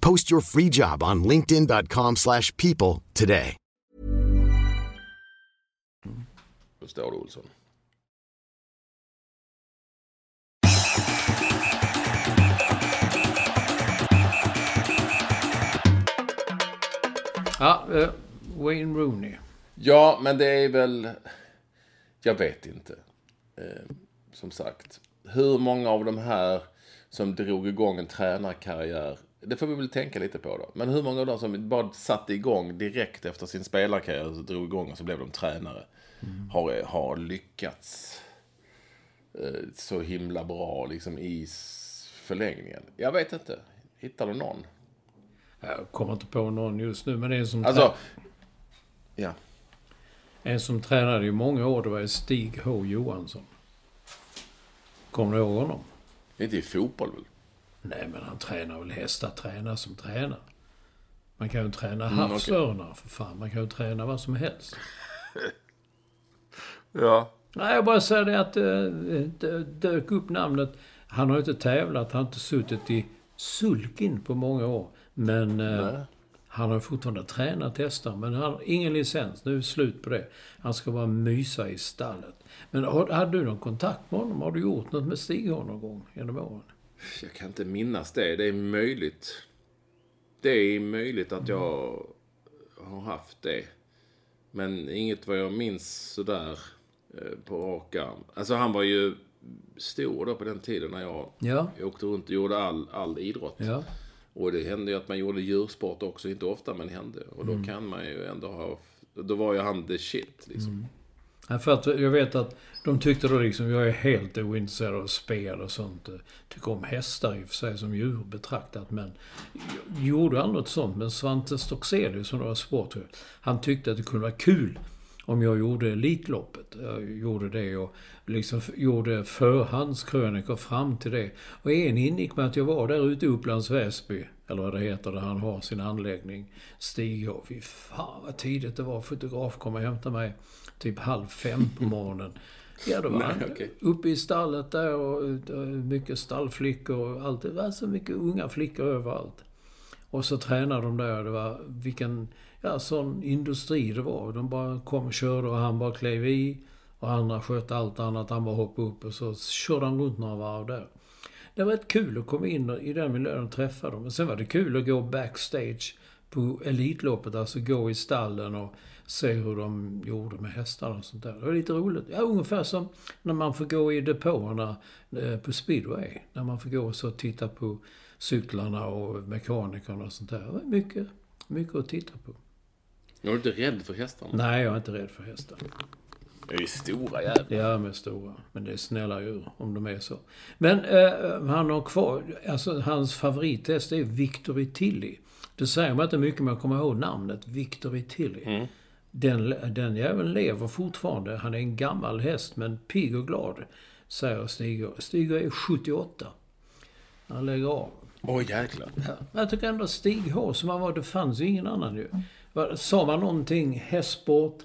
Post your free job on linkedin.com/people slash people today. Förstår du Olsson? Ja, eh, Wayne Rooney. Ja, men det är väl... Jag vet inte. Eh, som sagt. Hur många av de här som drog igång en tränarkarriär, det får vi väl tänka lite på då. Men hur många av dem som bara satte igång direkt efter sin spelarkarriär, så drog igång och så blev de tränare, har, har lyckats eh, så himla bra liksom i förlängningen? Jag vet inte. Hittar du någon? Jag kommer inte på någon just nu, men en som, Alltså, ja. en som tränade i många år, det var Stig H Johansson. Kommer du ihåg honom? Inte i fotboll väl? Nej, men han tränar väl hästar, tränar som tränar. Man kan ju träna Mm, havsörnar, för fan. Man kan ju träna vad som helst. [LAUGHS] Ja. Nej, jag bara säger det att eh, det dök upp namnet. Han har inte tävlat, han har inte suttit i sulkin på många år. Men eh, han har fortfarande tränat hästar. Men han har ingen licens. Nu är det slut på det. Han ska bara mysa i stallet. Men har, hade du någon kontakt med honom? Har du gjort något med Stig någon gång genom åren? Jag kan inte minnas det. Det är möjligt. Det är möjligt att jag har haft det. Men inget vad jag minns sådär eh, på rak arm. Alltså han var ju stor då på den tiden när jag Ja. åkte runt och gjorde all, all idrott. Ja. Och det hände ju att man gjorde djursport också. Inte ofta men hände. Och då kan man ju ändå ha... Då var ju han the shit liksom. Ja, för att jag vet att de tyckte då liksom, jag är helt ointresserad av spel och sånt. Tycker om hästar i och för sig som djur betraktat. Men jag gjorde aldrig något sånt. Men Svante Stockselius som var sportchef, han tyckte att det kunde vara kul om jag gjorde Elitloppet. Jag gjorde det och liksom gjorde förhandskrönikor fram till det. Och en ingick med att jag var där ute i Upplands Väsby, eller vad det heter, där han har sin anläggning. Stig och fy fan vad tidigt det var. Fotograf kom och hämtade mig typ halv fem på [LAUGHS] morgonen. Ja, då var han okej. uppe i stallet där och eh, mycket stallflickor och allt. Det var så mycket unga flickor överallt. Och så tränade de där. Det var vilken ja, sån industri det var. De bara kom och körde och han bara klev i. Och andra skötte allt annat. Han bara hoppade upp och så körde han runt några varv där. Det var rätt kul att komma in i den miljön och träffa dem. Men sen var det kul att gå backstage på Elitloppet. Alltså gå i stallen och se hur de gjorde med hästarna och sånt där. Det var lite roligt. Ja, ungefär som när man får gå i depåerna eh, på speedway. När man får gå och så titta på cyklarna och mekanikerna och sånt där. Det var mycket, mycket att titta på. Är inte rädd för hästarna. Nej, jag är inte rädd för hästar. Det är ju stora jävlar. Ja, de är stora. Men det är snälla djur, om de är så. Men eh, han har kvar... Alltså, hans favorithäst är Victory Tilly. Det säger man inte mycket, men jag kommer ihåg namnet. Victory Tilly. Den, den jäveln lever fortfarande. Han är en gammal häst, men pigg och glad, säger Stig. Stig är 78. Han lägger av. Oj jäklar. Ja, jag tycker ändå Stig H, som han var, det fanns ju ingen annan ju. Sa man någonting, hästsport,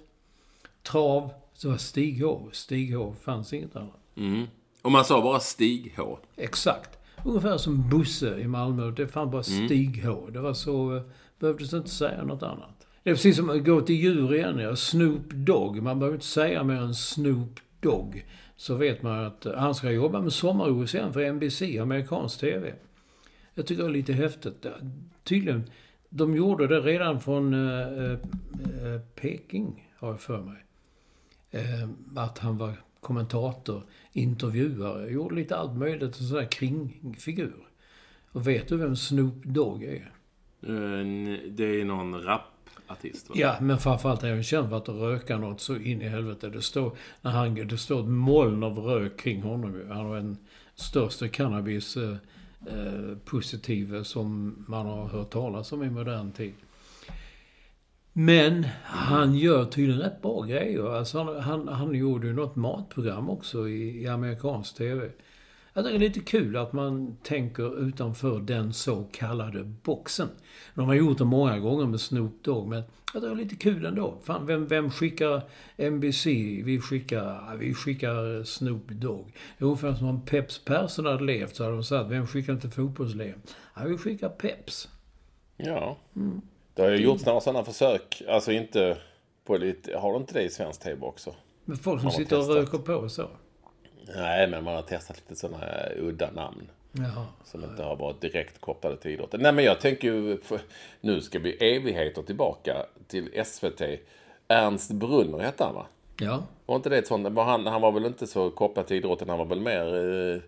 trav, så var Stig H. Stig H, fanns inget annat. Mm. Och man sa bara Stig H. Exakt. Ungefär som Busse i Malmö. Det fanns bara Stig H. Det var så... eh, Behövdes inte säga något annat. Det är precis som att gå till djur igen. Ja. Snoop Dogg. Man behöver inte säga mer än Snoop Dogg. Så vet man att han ska jobba med sommar-OS igen för NBC, amerikansk TV. Jag tycker det är lite häftigt. Tydligen, de gjorde det redan från eh, eh, eh, Peking, har jag för mig. Eh, att han var kommentator, intervjuare, gjorde lite allt möjligt, en sån där kringfigur. Och vet du vem Snoop Dogg är? Eh, det är någon artist. va? Ja, men framförallt är han känd för att röka något så in i helvete. Det står, när han, det står ett moln av rök kring honom. ju. Han var den största cannabis eh, eh positive som man har hört talas om i modern tid. Men han gör tydligen rätt bra grejer. Alltså han, han, han gjorde ju något matprogram också i, i amerikansk TV. Jag tycker det är lite kul att man tänker utanför den så kallade boxen. De har gjort det många gånger med Snoop Dogg, men att det är lite kul ändå. Fan, vem, vem skickar NBC? Vi skickar, vi skickar Snoop Dogg. Det är ungefär som om Peps Persson hade levt så hade de sagt, vem skickar inte fotbolls-VM? Ja, vi skickar Peps. Ja. Mm. Det har ju gjorts några sådana försök. Alltså inte på lite... Har du inte det i svensk tv också? Med folk som sitter och röker på så? Nej, men man har testat lite sådana udda namn. Jaha. Som inte har varit direkt kopplade till idrotten. Nej, men jag tänker ju... Nu ska vi evigheter tillbaka till SVT. Ernst Brunner hette han, va? Ja. Var inte det ett sånt? Han, han var väl inte så kopplad till idrotten. Han var väl mer... Eh,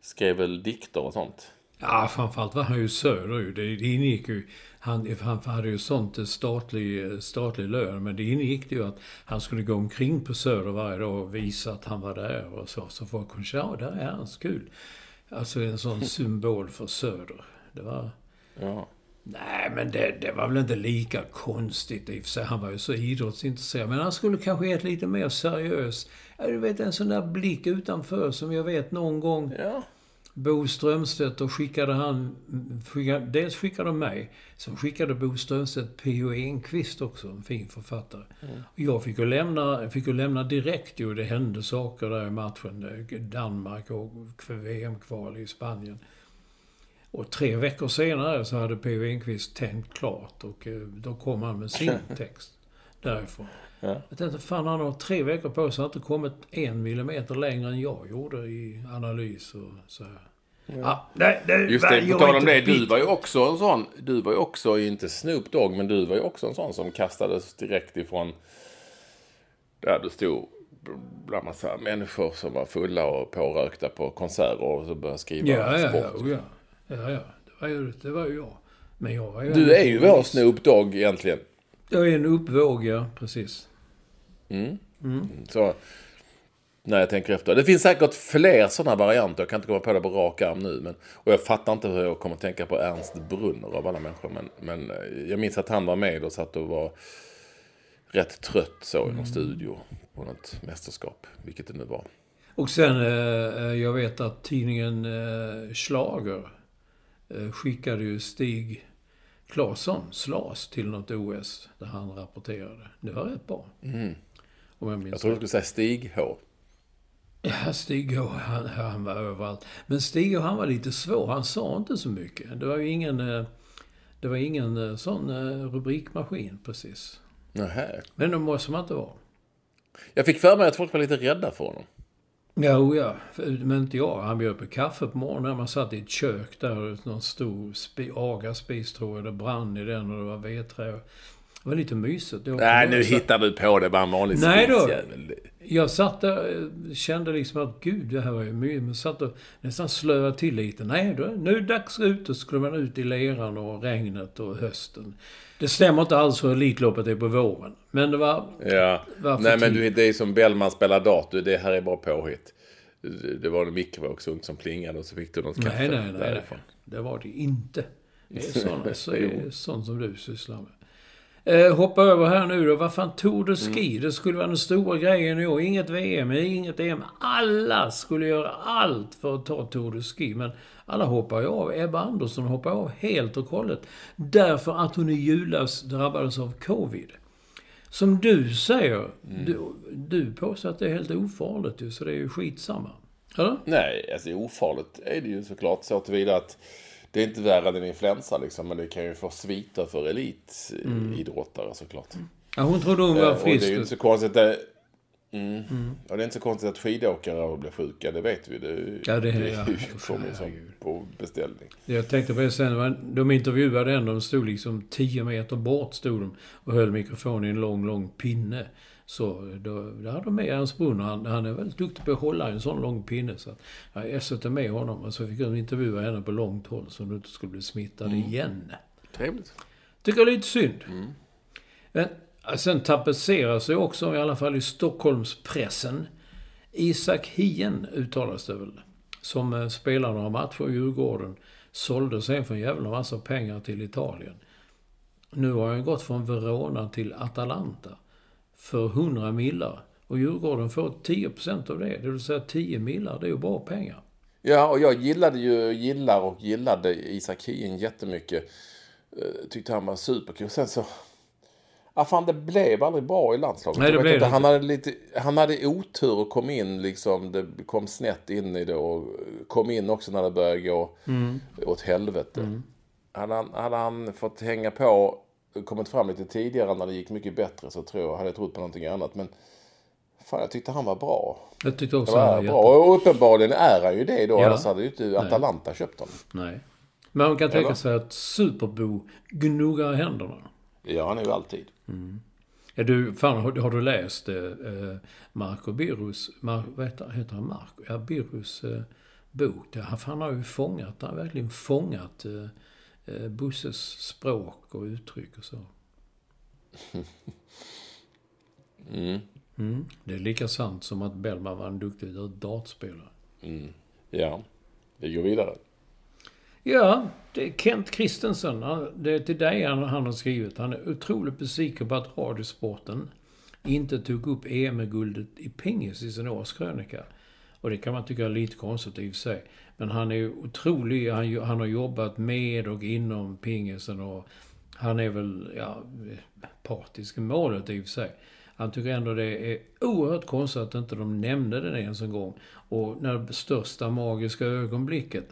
skrev väl dikter och sånt. Ja, framförallt var han ju söder ju. Det, ingick ju... Han, han hade ju sånt statlig, statlig lön, men det ingick ju att han skulle gå omkring på Söder varje dag och visa att han var där och så. Så folk kunde säga, ja, där är han, så kul. Alltså en sån symbol för Söder. Det var... Ja. Nej, men det, det var väl inte lika konstigt i och för sig. Han var ju så idrottsintresserad. Men han skulle kanske gett lite mer seriös. Ja, du vet, en sån där blick utanför som jag vet någon gång... Ja. Bo Strömstedt och skickade han... Skickade, dels skickade de mig. Sen skickade Bo Strömstedt P.O. Enquist också, en fin författare. Mm. Jag fick ju lämna, fick ju lämna direkt ju. Det hände saker där i matchen. Danmark och VM-kval i Spanien. Och tre veckor senare så hade P.O. Enquist tänkt klart och eh, då kom han med sin [LAUGHS] text därifrån. Ja. Jag tänkte, fan han har tre veckor på sig. Han har inte kommit en millimeter längre än jag gjorde i analys och så här. Ja. Ah, nej, det, Just det, på tal om det. Du var ju också en sån. Du var ju också, inte Snoop Dogg, men du var ju också en sån som kastades direkt ifrån där du stod bland massa människor som var fulla och pårökta på konserter och så började skriva ja, ja, sport. Ja, ja, ja, ja. Det var ju, det var ju jag. Men jag var ju Du är ju vår Snoop Dogg egentligen. Jag är en uppvåg, ja. Precis. Mm. Mm. Så, när jag tänker efter. Det finns säkert fler sådana varianter. Jag kan inte komma på det på rak arm nu. Men, och jag fattar inte hur jag kommer att tänka på Ernst Brunner av alla människor. Men, men eh, jag minns att han var med och satt och var rätt trött så i någon mm. studio på något mästerskap. Vilket det nu var. Och sen, eh, eh jag vet att tidningen Schlager eh, skickade ju Stig Claesson, Slas, till något OS där han rapporterade. Det var rätt bra. Mm. Om jag minns Jag tror du skulle säga Stig H. Ja, Stig H, han, han var överallt. Men Stig H, han var lite svår. Han sa inte så mycket. Det var ju ingen... Eh, det var ingen eh, sån eh, rubrikmaskin precis. Nähä. Men det måste man inte vara. Jag fick för mig att folk var lite rädda för honom. Jo, ja. Men inte jag. Han bjöd på kaffe på morgonen. Man satt i ett kök där. Någon stor spi, agaspis tror jag. Det brann i den och det var vedträ. Det var lite mysigt. Nej, nu hittar du på det. Bara en vanlig Nej då. Jag satt där och kände liksom att gud, det här var ju mysigt. Men satt och nästan slöade till lite. Nej, då, nu är det dags ut. Och skulle man ut i leran och regnet och hösten. Det stämmer inte alls hur Elitloppet är på våren. Men det var... Ja. Var Nej, men du, det är som Bellman spelar dator. Det här är bara påhitt. Det var en mikrovågsugn som plingade och så fick du något kaffe nej, nej, nej, därifrån. Nej, det var det inte. Det är [LAUGHS] sånt som du sysslar med. Eh, hoppa över här nu då. Vad fan, Tour de Ski. Mm. Det skulle vara den stora grejen i år. Inget VM, inget EM. Alla skulle göra allt för att ta Tour de Ski. Men alla hoppar ju av. Ebba Andersson hoppar av helt och hållet. Därför att hon i julas drabbades av Covid. Som du säger, mm. du, du påstår att det är helt ofarligt ju, så det är ju skitsamma. Eller? Nej, alltså ofarligt är det ju såklart så tillvida att det är inte värre än en influensa liksom, men det kan ju få sviter för elitidrottare mm. såklart. Ja, hon trodde hon var frisk. Och det är ju inte så konstigt. Det, mm. Mm. Och det är inte så konstigt att skidåkare blir sjuka, det vet vi. Det, ja, det, det ja, kommer ju som på beställning. Jag tänkte på det sen, de intervjuade en, de stod liksom 10 meter bort stod de och höll mikrofonen i en lång, lång pinne. Så då, då hade de med Ernst Brunner. Han, han är väldigt duktig på att hålla en sån lång pinne. Så jag SOT med honom och så fick jag intervjua henne på långt håll så hon inte skulle bli smittad mm. igen. Trevligt. Tycker jag är lite synd. Mm. Men sen tapetseras det också, i alla fall i Stockholmspressen. Isak Hien uttalas det väl. Som eh, spelar några matcher i Djurgården. Sålde sen för en jävla massa pengar till Italien. Nu har han gått från Verona till Atalanta för 100 millar. Och Djurgården får 10% av det. Det vill säga 10 millar, det är ju bra pengar. Ja, och jag gillade ju, gillar och gillade Isak Hien jättemycket. Eh, Tyckte han var superkul. Sen så... Ja, fan, det blev aldrig bra i landslaget. Nej, det blev inte, han, hade lite, han hade otur och kom in liksom. Det kom snett in i det och kom in också när det började gå Mm. åt helvete. Hade, han, hade han fått hänga på, kommit fram lite tidigare när det gick mycket bättre så tror jag, hade jag trott på någonting annat. Men fan, jag tyckte han var bra. Jag tyckte också han var bra. jätte... Och uppenbarligen är han ju det då. Ja. Annars hade ju inte Atalanta köpt honom. Nej. Men man kan tänka Eller? sig att Superbo gnuggar händerna. Ja, han är ju alltid. Ja, du, fan, har, har du läst eh, eh, Marco Birros, Mar, vad heter, heter han Marco? Ja, Birros eh, bok. Han, han har ju fångat, han har verkligen fångat eh, eh, Busses språk och uttryck och så. [LAUGHS] Mm. Det är lika sant som att Bellman var en duktig dartspelare. Ja. Vi går vidare. Ja, det är Kent Christensen. Han- Det är till dig han, han har skrivit. Han är otroligt besviken på att Radiosporten inte tog upp EM-guldet i pingis i sin årskrönika. Och det kan man tycka är lite konstigt i och för sig. Men han är ju otrolig. Han, han har jobbat med och inom pingisen och han är väl, ja, partisk i målet i och för sig. Han tycker ändå det är oerhört konstigt att inte de nämnde det ens en gång. Och när det största magiska ögonblicket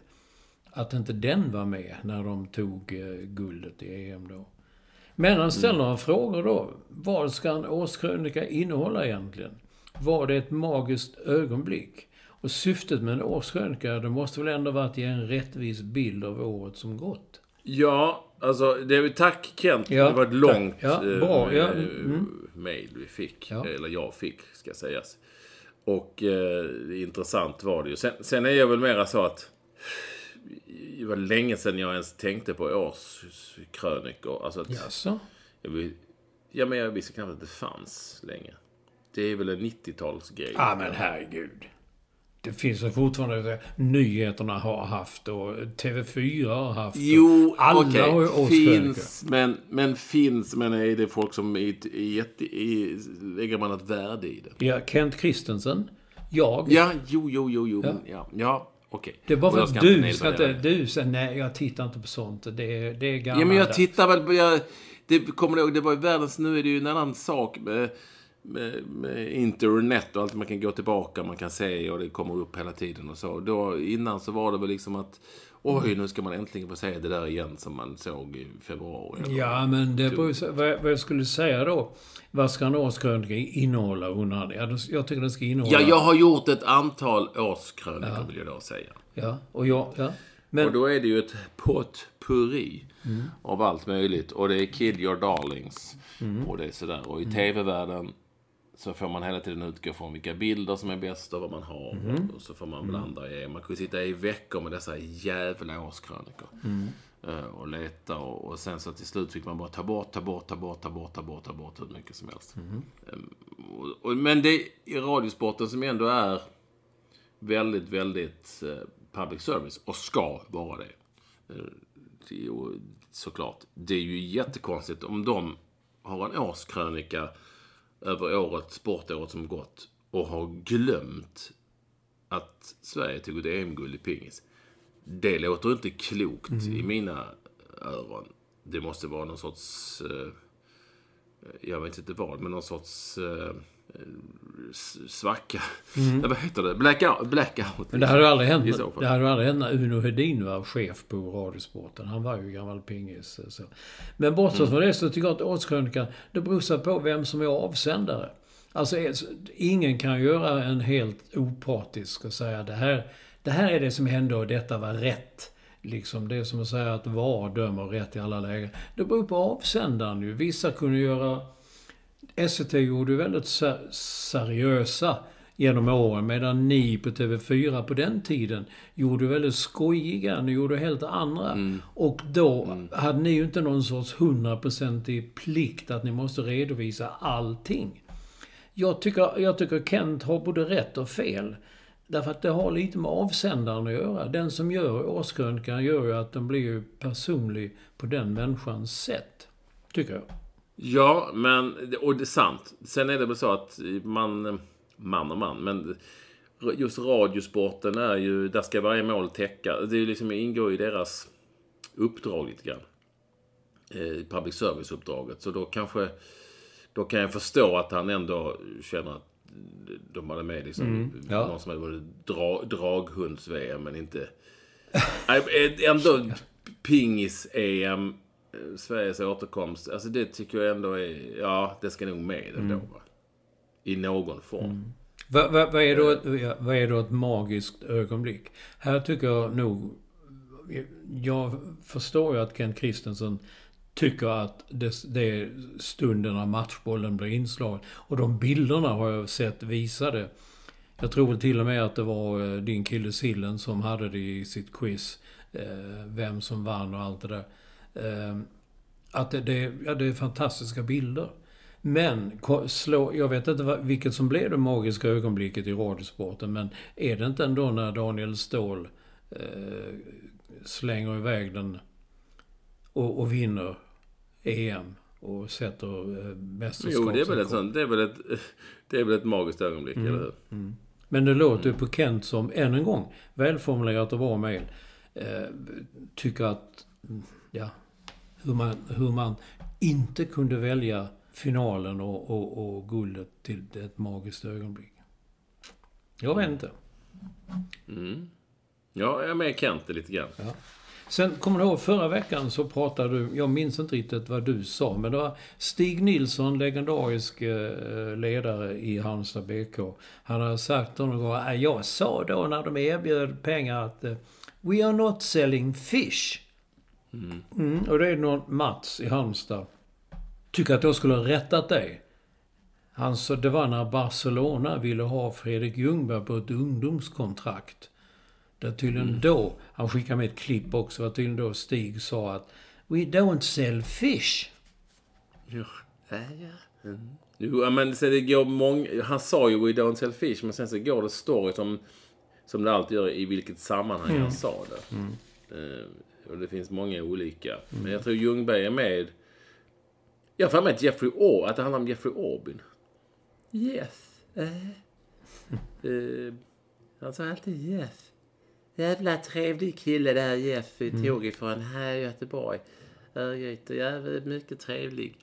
att inte den var med när de tog eh, guldet i EM då. Men han ställer några frågor då. Vad ska en årskrönika innehålla egentligen? Var det ett magiskt ögonblick? Och syftet med en årskrönika, det måste väl ändå vara att ge en rättvis bild av året som gått? Ja, alltså det är, tack Kent. Ja, det var ett långt Ja, eh, bra. Ja, eh, mm. mail vi fick. Eller jag fick, ska sägas. Och eh, intressant var det ju. Sen, sen är jag väl mera så att det var länge sedan jag ens tänkte på årskrönikor. Alltså att, Jaså? jag, ja, men jag visste knappt att det fanns länge. Det är väl en 90-talsgrej. Ja, men herregud. Det finns väl fortfarande... Nyheterna har haft och TV4 har haft. Jo, alla okej. har ju årskrönikor. Finns, men, men finns, men är det folk som är jätte, är, lägger man ett värde i det? Ja, Kent Christensen. Jag. Ja, jo, jo, jo, jo, men ja, ja okej. Det är bara för att du ska inte... Du säger nej, jag tittar inte på sånt. Det är, det är gammalt. Ja, men jag tittar väl på... Jag, det, kommer du ihåg, det var ju världens... Nu är det ju en annan sak med internet och allt man kan gå tillbaka, man kan se och det kommer upp hela tiden och så. Då, innan så var det väl liksom att... Oj, nu ska man äntligen få se det där igen som man såg i februari. Ja, men det beror, ju så- vad, jag- vad jag skulle säga då. Vad ska en årskrönika innehålla? undrar. Ja, det- jag tycker den ska innehålla... Ja, jag har gjort ett antal årskrönikor vill jag då säga. Ja, och jag... Ja. Men... Och då är det ju ett potpurri av allt möjligt. Och det är Kid Your Darlings. Och det är sådär. Och i tv-världen så får man hela tiden utgå från vilka bilder som är bäst och vad man har. Och så får man blanda i. Man kan ju sitta i veckor med dessa jävla årskrönikor. Eh, Och leta och, och sen så till slut fick man bara ta bort, ta bort, ta bort, ta bort, ta bort, ta bort hur mycket som helst. Ehm, och, och, men det i radiosporten som ändå är väldigt, väldigt eh, public service och ska vara det. Eh, det är såklart. Det är ju jättekonstigt om de har en årskrönika över året, sportåret som gått och har glömt att Sverige tog ett EM-guld i pingis. Det låter inte klokt i mina öron. Det måste vara någon sorts... Eh, jag vet inte vad, men någon sorts... Svacka. Nej, vad heter det? Blackout. blackout Men det hade ju aldrig I hänt, det hade aldrig hänt när Uno Hedin var chef på Radiosporten. Han var ju gammal pingis. eh, Så. Men bortsett Mm. från det så tycker jag att årskrönikan, det beror på vem som är avsändare. Alltså, eh, ingen kan göra en helt opartisk och säga det här, det här är det som hände och detta var rätt. Liksom, det är som att säga att VAR dömer rätt i alla lägen. Det beror på avsändaren ju. Vissa kunde göra SVT gjorde ju väldigt ser- seriösa genom åren. Medan ni på TV4 på den tiden gjorde väldigt skojiga. Ni gjorde helt andra. Och då hade ni ju inte någon sorts hundraprocentig plikt att ni måste redovisa allting. Jag tycker, jag tycker Kent har både rätt och fel. Därför att det har lite med avsändaren att göra. Den som gör årskrönikan gör ju att den blir personlig på den människans sätt. Tycker jag. Ja, men, och det är sant. Sen är det väl så att man, man och man, men just radiosporten är ju, där ska varje mål täcka. Det är liksom, ingår i deras uppdrag lite grann. Eh, public service-uppdraget. Så då kanske, då kan jag förstå att han ändå känner att de hade med liksom, mm, ja. någon som hade varit dra, draghunds-VM, men inte... [LAUGHS] Eh, ändå pingis-EM, Sveriges återkomst. Alltså det tycker jag ändå är... Ja, det ska nog med ändå. Mm. Va? I någon form. Mm. Vad va, va är, då, vad är då ett magiskt ögonblick? Här tycker jag nog... Jag förstår ju att Kent Kristensen tycker att det, det är stunden när matchbollen blir inslagen. Och de bilderna har jag sett visade. Jag tror väl till och med att det var eh, din kille Sillen som hade det i sitt quiz. Eh, vem som vann och allt det där. Eh, att det, det, ja, det är fantastiska bilder. Men, slå, jag vet inte vilket som blev det magiska ögonblicket i radiosporten, men är det inte ändå när Daniel Ståhl eh, slänger iväg den och, och vinner EM och sätter eh, mästerskap. Jo, det är väl ett sånt, det är väl ett, [LAUGHS] det är väl ett magiskt ögonblick, mm. eller hur? Mm. Men det låter ju på Kent som, än en gång, välformulerat och bra mejl. Eh, tycker att, mm, ja, hur man, hur man inte kunde välja finalen och, och, och guldet till ett magiskt ögonblick. Jag vet inte. Mm. Ja, jag är med Kent lite grann. Ja. Sen, kommer du ihåg, förra veckan så pratade du, jag minns inte riktigt vad du sa, men det var Stig Nilsson, legendarisk eh, ledare i Halmstad BK. Han har sagt någon gång, äh, jag sa då när de erbjöd pengar att eh, We are not selling fish. Mm. Mm, och det är någon Mats i Halmstad. Tycker att jag skulle ha rättat dig. Han sa, det var när Barcelona ville ha Fredrik Ljungberg på ett ungdomskontrakt. Där tydligen mm. då, han skickade med ett klipp också, var tydligen då Stig sa att We don't sell fish. Jo, ja, ja. Mm. Jo, men sen det går många, han sa ju We don't sell fish, men sen så går det story som, som det alltid gör i vilket sammanhang mm. han sa det. Mm. Uh, och det finns många olika. Men jag tror Ljungberg är med. Jag har att Jeffrey Or, att det handlar om Jeffrey Orbin. Yes. Uh. uh, han sa alltid yes. Jävla trevlig kille där Jeff mm. tog ifrån här i Göteborg. Örgryte, jävligt mycket trevlig.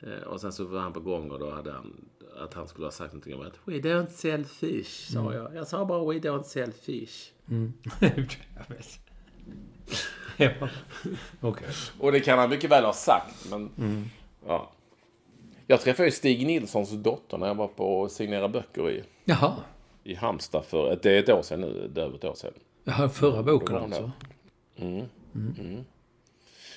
Eh, och sen så var han på gång och då hade han att han skulle ha sagt någonting om att We don't sell fish, sa mm. jag. Jag sa bara We don't sell fish. Mm. [LAUGHS] [LAUGHS] [LAUGHS] ja. okay. Och det kan han mycket väl ha sagt, men... Mm. Ja. Jag träffade ju Stig Nilssons dotter när jag var på att signera böcker i... Jaha i Halmstad för det är ett år sedan nu. Det över ett år sedan. Ja, förra boken alltså? Mm. Mm. Mm.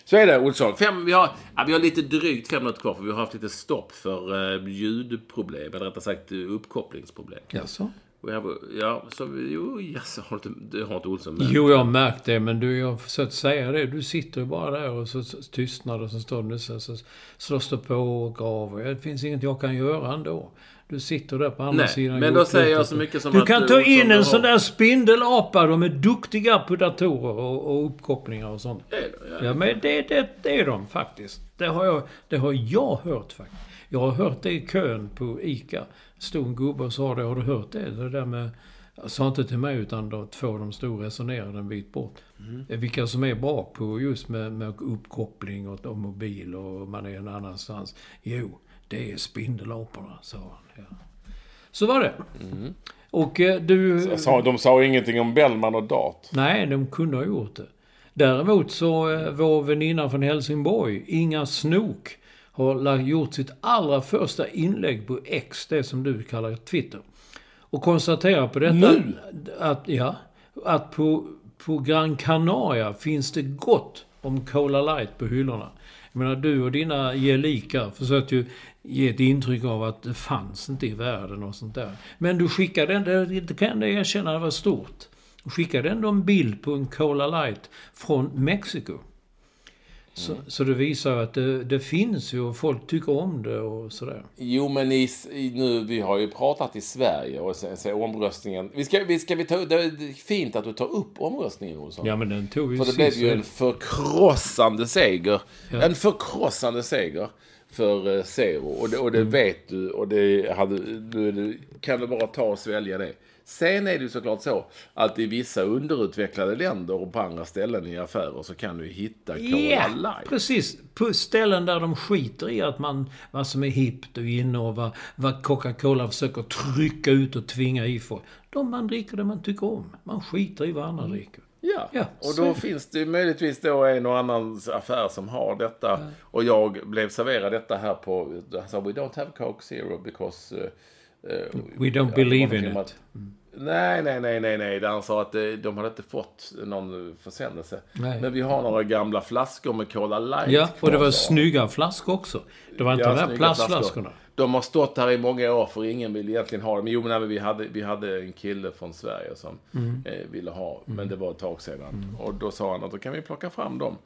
Så är det Olsson. Fem, vi, har, ja, vi har lite drygt fem minuter kvar för vi har haft lite stopp för uh, ljudproblem. Eller rättare sagt uppkopplingsproblem. Jaså? Ja, så jo, jaså, har inte, det har inte Olsson märkt? Jo, jag har märkt det, men du, jag har försökt säga det. Du sitter ju bara där och så tystnar det, så står det så, så slås det på och graver. Det finns inget jag kan göra ändå. Du sitter där på andra Nej, sidan men då säger jag så mycket som du att... Kan du ta in en sån där spindelapa. De är duktiga på datorer och, och uppkopplingar och sånt. Det ja. ja, men det, det, det är de faktiskt. Det har, jag, det har jag hört faktiskt. Jag har hört det i kön på ICA. Stod en gubbe och sa det. Har du hört det? Det där med... Sa inte till mig utan då två de stod och resonerade en bit bort. Mm. Vilka som är bra på just med, med uppkoppling och, och mobil och man är en annanstans. Jo, det är spindelaporna, sa han. Ja. Så var det. Mm. Och eh, du... Sa, de sa ingenting om Bellman och Dart? Nej, de kunde ha gjort det. Däremot så, eh, vår väninna från Helsingborg, Inga Snok, har gjort sitt allra första inlägg på X, det som du kallar Twitter. Och konstaterar på detta... Nu? Att, ja, att på, på Gran Canaria finns det gott om Cola Light på hyllorna. Jag menar, du och dina gelikar försökte ju ge ett intryck av att det fanns inte i världen och sånt där. Men du skickade ändå, det kan jag erkänna, det var stort. Du skickade ändå en bild på en Cola Light från Mexiko. Så, mm. så det visar att det, det, finns ju och folk tycker om det och sådär. Jo, men i, nu, vi har ju pratat i Sverige och sen så omröstningen. Vi ska, vi ska vi ta, det är fint att du tar upp omröstningen, Olsson. Ja, men den tog vi För det blev ju en förkrossande seger. Ja. En förkrossande seger för eh, Zero. Och det, och det mm. vet du och det hade, du, kan du bara ta och svälja det. Sen är det ju såklart så att i vissa underutvecklade länder och på andra ställen i affärer så kan du hitta Cola Ja, Light. precis. På ställen där de skiter i att man, vad som är hippt och inne och vad, vad Coca-Cola försöker trycka ut och tvinga i folk. De man dricker det man tycker om. Man skiter i vad andra dricker. Ja, Ja, och då finns det möjligtvis då en och annan affär som har detta. Och jag blev serverad detta här på, han sa we don't have Coke Zero because... eh, We don't believe in it. att- Nej, nej, nej, nej, nej. Där han sa att eh, de hade inte fått någon försändelse. Nej. Men vi har några gamla flaskor med Cola Light Ja, och det var snygga flaskor också. Det var inte Ja, de här plastflaskorna. flaskor. De har stått här i många år för ingen vill egentligen ha dem. Jo, men vi hade, vi hade en kille från Sverige som Mm. eh, ville ha, men det var ett tag sedan. Och då sa han att då kan vi plocka fram dem.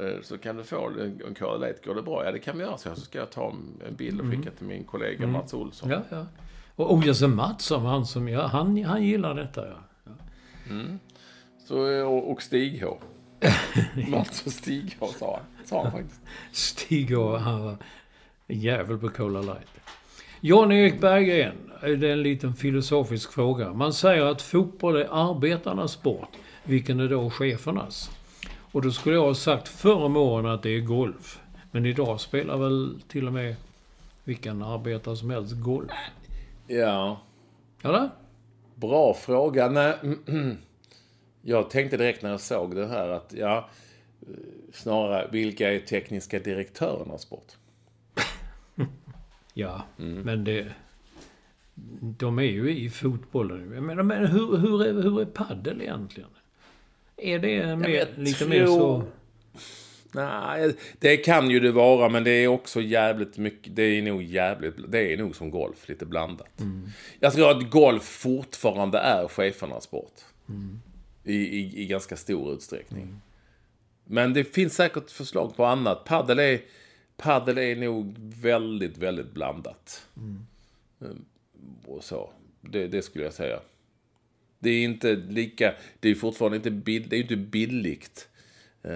Eh, så kan du få en, en Cola Light. Går det bra? Ja, det kan vi göra. Så, ska jag ta en bild och skicka till min kollega Mats Olsson. Mm. Ja, ja. Och Ojase Mattsson, han som, ja, han, han gillar detta ja. Så, eh, och, och Stig H. [LAUGHS] Mats och Stig H sa han. Sa han faktiskt. Stig och han var en jävel på Cola Light. Jan-Erik Berggren, det är en liten filosofisk fråga. Man säger att fotboll är arbetarnas sport. Vilken är då chefernas? Och då skulle jag ha sagt förr om åren att det är golf. Men idag spelar väl till och med vilken arbetare som helst golf? Ja, Eller? bra fråga. Nej, [CLEARS THROAT] jag tänkte direkt när jag såg det här att, ja, snarare, vilka är tekniska direktörernas sport? [LAUGHS] Ja, men det... De är ju i fotbollen. Jag menar, men hur, hur, är, hur är paddel egentligen? Är det mer, jag lite mer så... Nej, det kan ju det vara, men det är också jävligt mycket. Det är nog jävligt, det är nog som golf, lite blandat. Jag tror att golf fortfarande är chefernas sport. I, i, I ganska stor utsträckning. Men det finns säkert förslag på annat. Paddel är, paddel är nog väldigt, väldigt blandat. Mm, Och så. Det, det skulle jag säga. Det är inte lika, det är fortfarande inte, bill, det är inte billigt. Eh,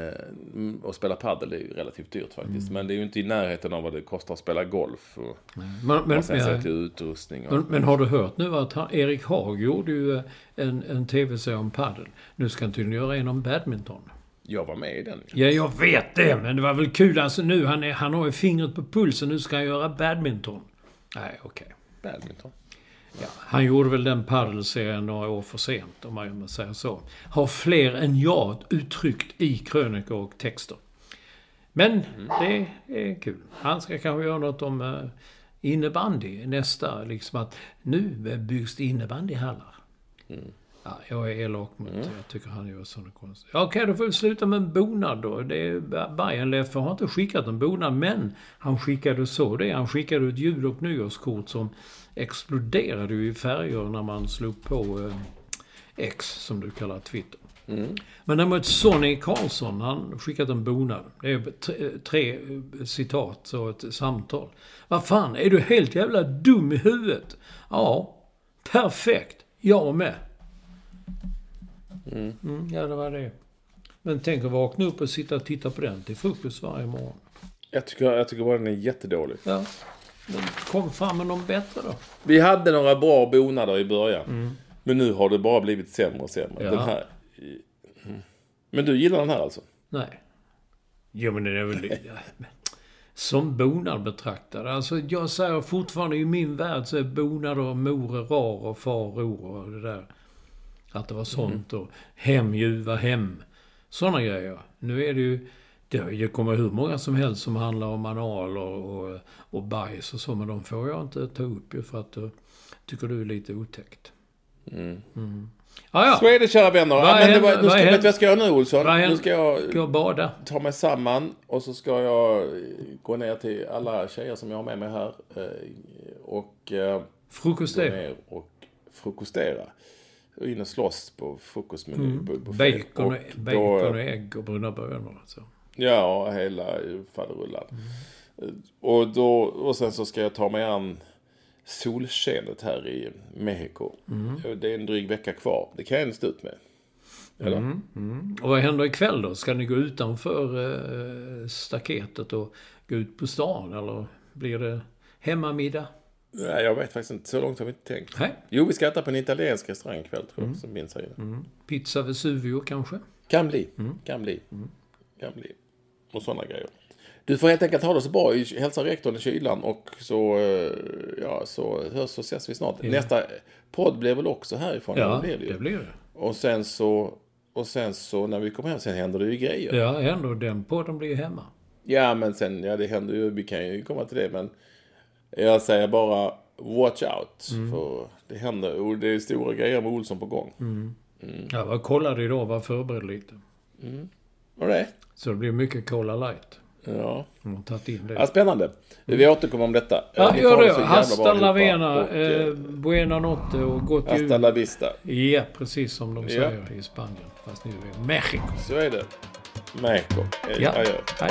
mm, att spela padel är ju relativt dyrt faktiskt. Men det är ju inte i närheten av vad det kostar att spela golf. Och, Men, men, och sen ja, till utrustning. Och, men, men har du hört nu att han, Erik Haag gjorde ju eh, en, en tv-serie om paddel. Nu ska han tydligen göra en om badminton. jag var med i den. Ja, jag vet det, men det var väl kul. Alltså nu, han, är, han har ju fingret på pulsen. Nu ska han göra badminton. Nej, okej. Badminton. Ja, han gjorde väl den paddelserien några år för sent, om man säger så. Har fler än jag uttryckt i krönikor och texter. Men det är kul. Han ska kanske göra något om eh, innebandy nästa. Liksom att nu byggs det innebandyhallar. Ja, jag är elak mot Jag tycker han gör sådana konstiga... Ja, Okej, då får vi sluta med en bonad då. Det är Bajenleffe har inte skickat en bonad, men han skickade så det. Han skickade ett jul och nyårskort som exploderade i färger när man slog på eh, X, som du kallar Twitter. Men däremot Sonny Karlsson, han skickat en bonad. Det är tre, tre eh, citat och ett samtal. Vad fan, är du helt jävla dum i huvudet? Ja, perfekt. Jag med. Mm, ja, det var det. Men tänk att vakna upp och sitta och titta på den till frukost varje morgon. Jag tycker, jag tycker bara den är jättedålig. Ja. Men kom fram med någon bättre då. Vi hade några bra bonader i början. Men nu har det bara blivit sämre och sämre. Ja. Den här. Mm. Men du gillar den här alltså? Nej. Jo, men det är väl... Som bonad betraktad. Alltså, jag säger fortfarande i min värld så är bonad och mor är rar och far ror och det där. Att det var sånt och hem, ljuva hem. Sådana grejer. Nu är det ju... Det, det kommer hur många som helst som handlar om anal och, och, och bajs och så. Men de får jag inte ta upp ju för att jag tycker du är lite otäckt. Mm. Ah, ja, Så är det kära vänner. Ja, men det var, nu ska, vet du vad jag ska göra nu Olsson? Nu ska jag gå och bada. ta mig samman och så ska jag eh, gå ner till alla tjejer som jag har med mig här. eh, Och eh, gå Frukostera. och frukostera. In och slås på frukostmeny. Mm. på- på Bacon, och, och bacon och ägg och bruna bönor. Alltså. Ja, hela faderullan. Och, då, och sen så ska jag ta mig an solskenet här i Mexiko. Det är en dryg vecka kvar. Det kan jag inte stå ut med. Eller? Och vad händer ikväll då? Ska ni gå utanför eh, staketet och gå ut på stan? Eller blir det hemmamiddag? Nej, jag vet faktiskt inte. Så långt har vi inte tänkt. Nej. Jo, vi ska äta på en italiensk restaurang ikväll, tror jag, som finns här inne. Pizza Vesuvio kanske? Kan bli. Kan bli. Kan bli. Och sådana grejer. Du får helt enkelt ha det så bra. Hälsa rektorn i kylan och så, eh, ja, så hörs och ses vi snart. Nästa podd blir väl också härifrån? Ja, det blir det ju. det blir det. Och sen så, och sen så när vi kommer hem, sen händer det ju grejer. Ja, ändå. Den podden blir ju hemma. Ja, men sen, ja det händer ju, vi kan ju komma till det, men jag säger bara watch out. För det händer, och det är stora grejer med Olsson på gång. Jag var kollade idag och var förberedd lite. Och det? Så det blir mycket Cola Light. Ja. Har tagit in det. ja, spännande. Vi återkommer om detta. Ja, Ni gör det. Hasta la vena, Och, eh, eh, buena notte och gott Hasta jul. la vista. Ja, precis som de Ja. säger i Spanien. Fast nu är Mexiko. Så är det. Mexico. Ja. Adjö. Hej.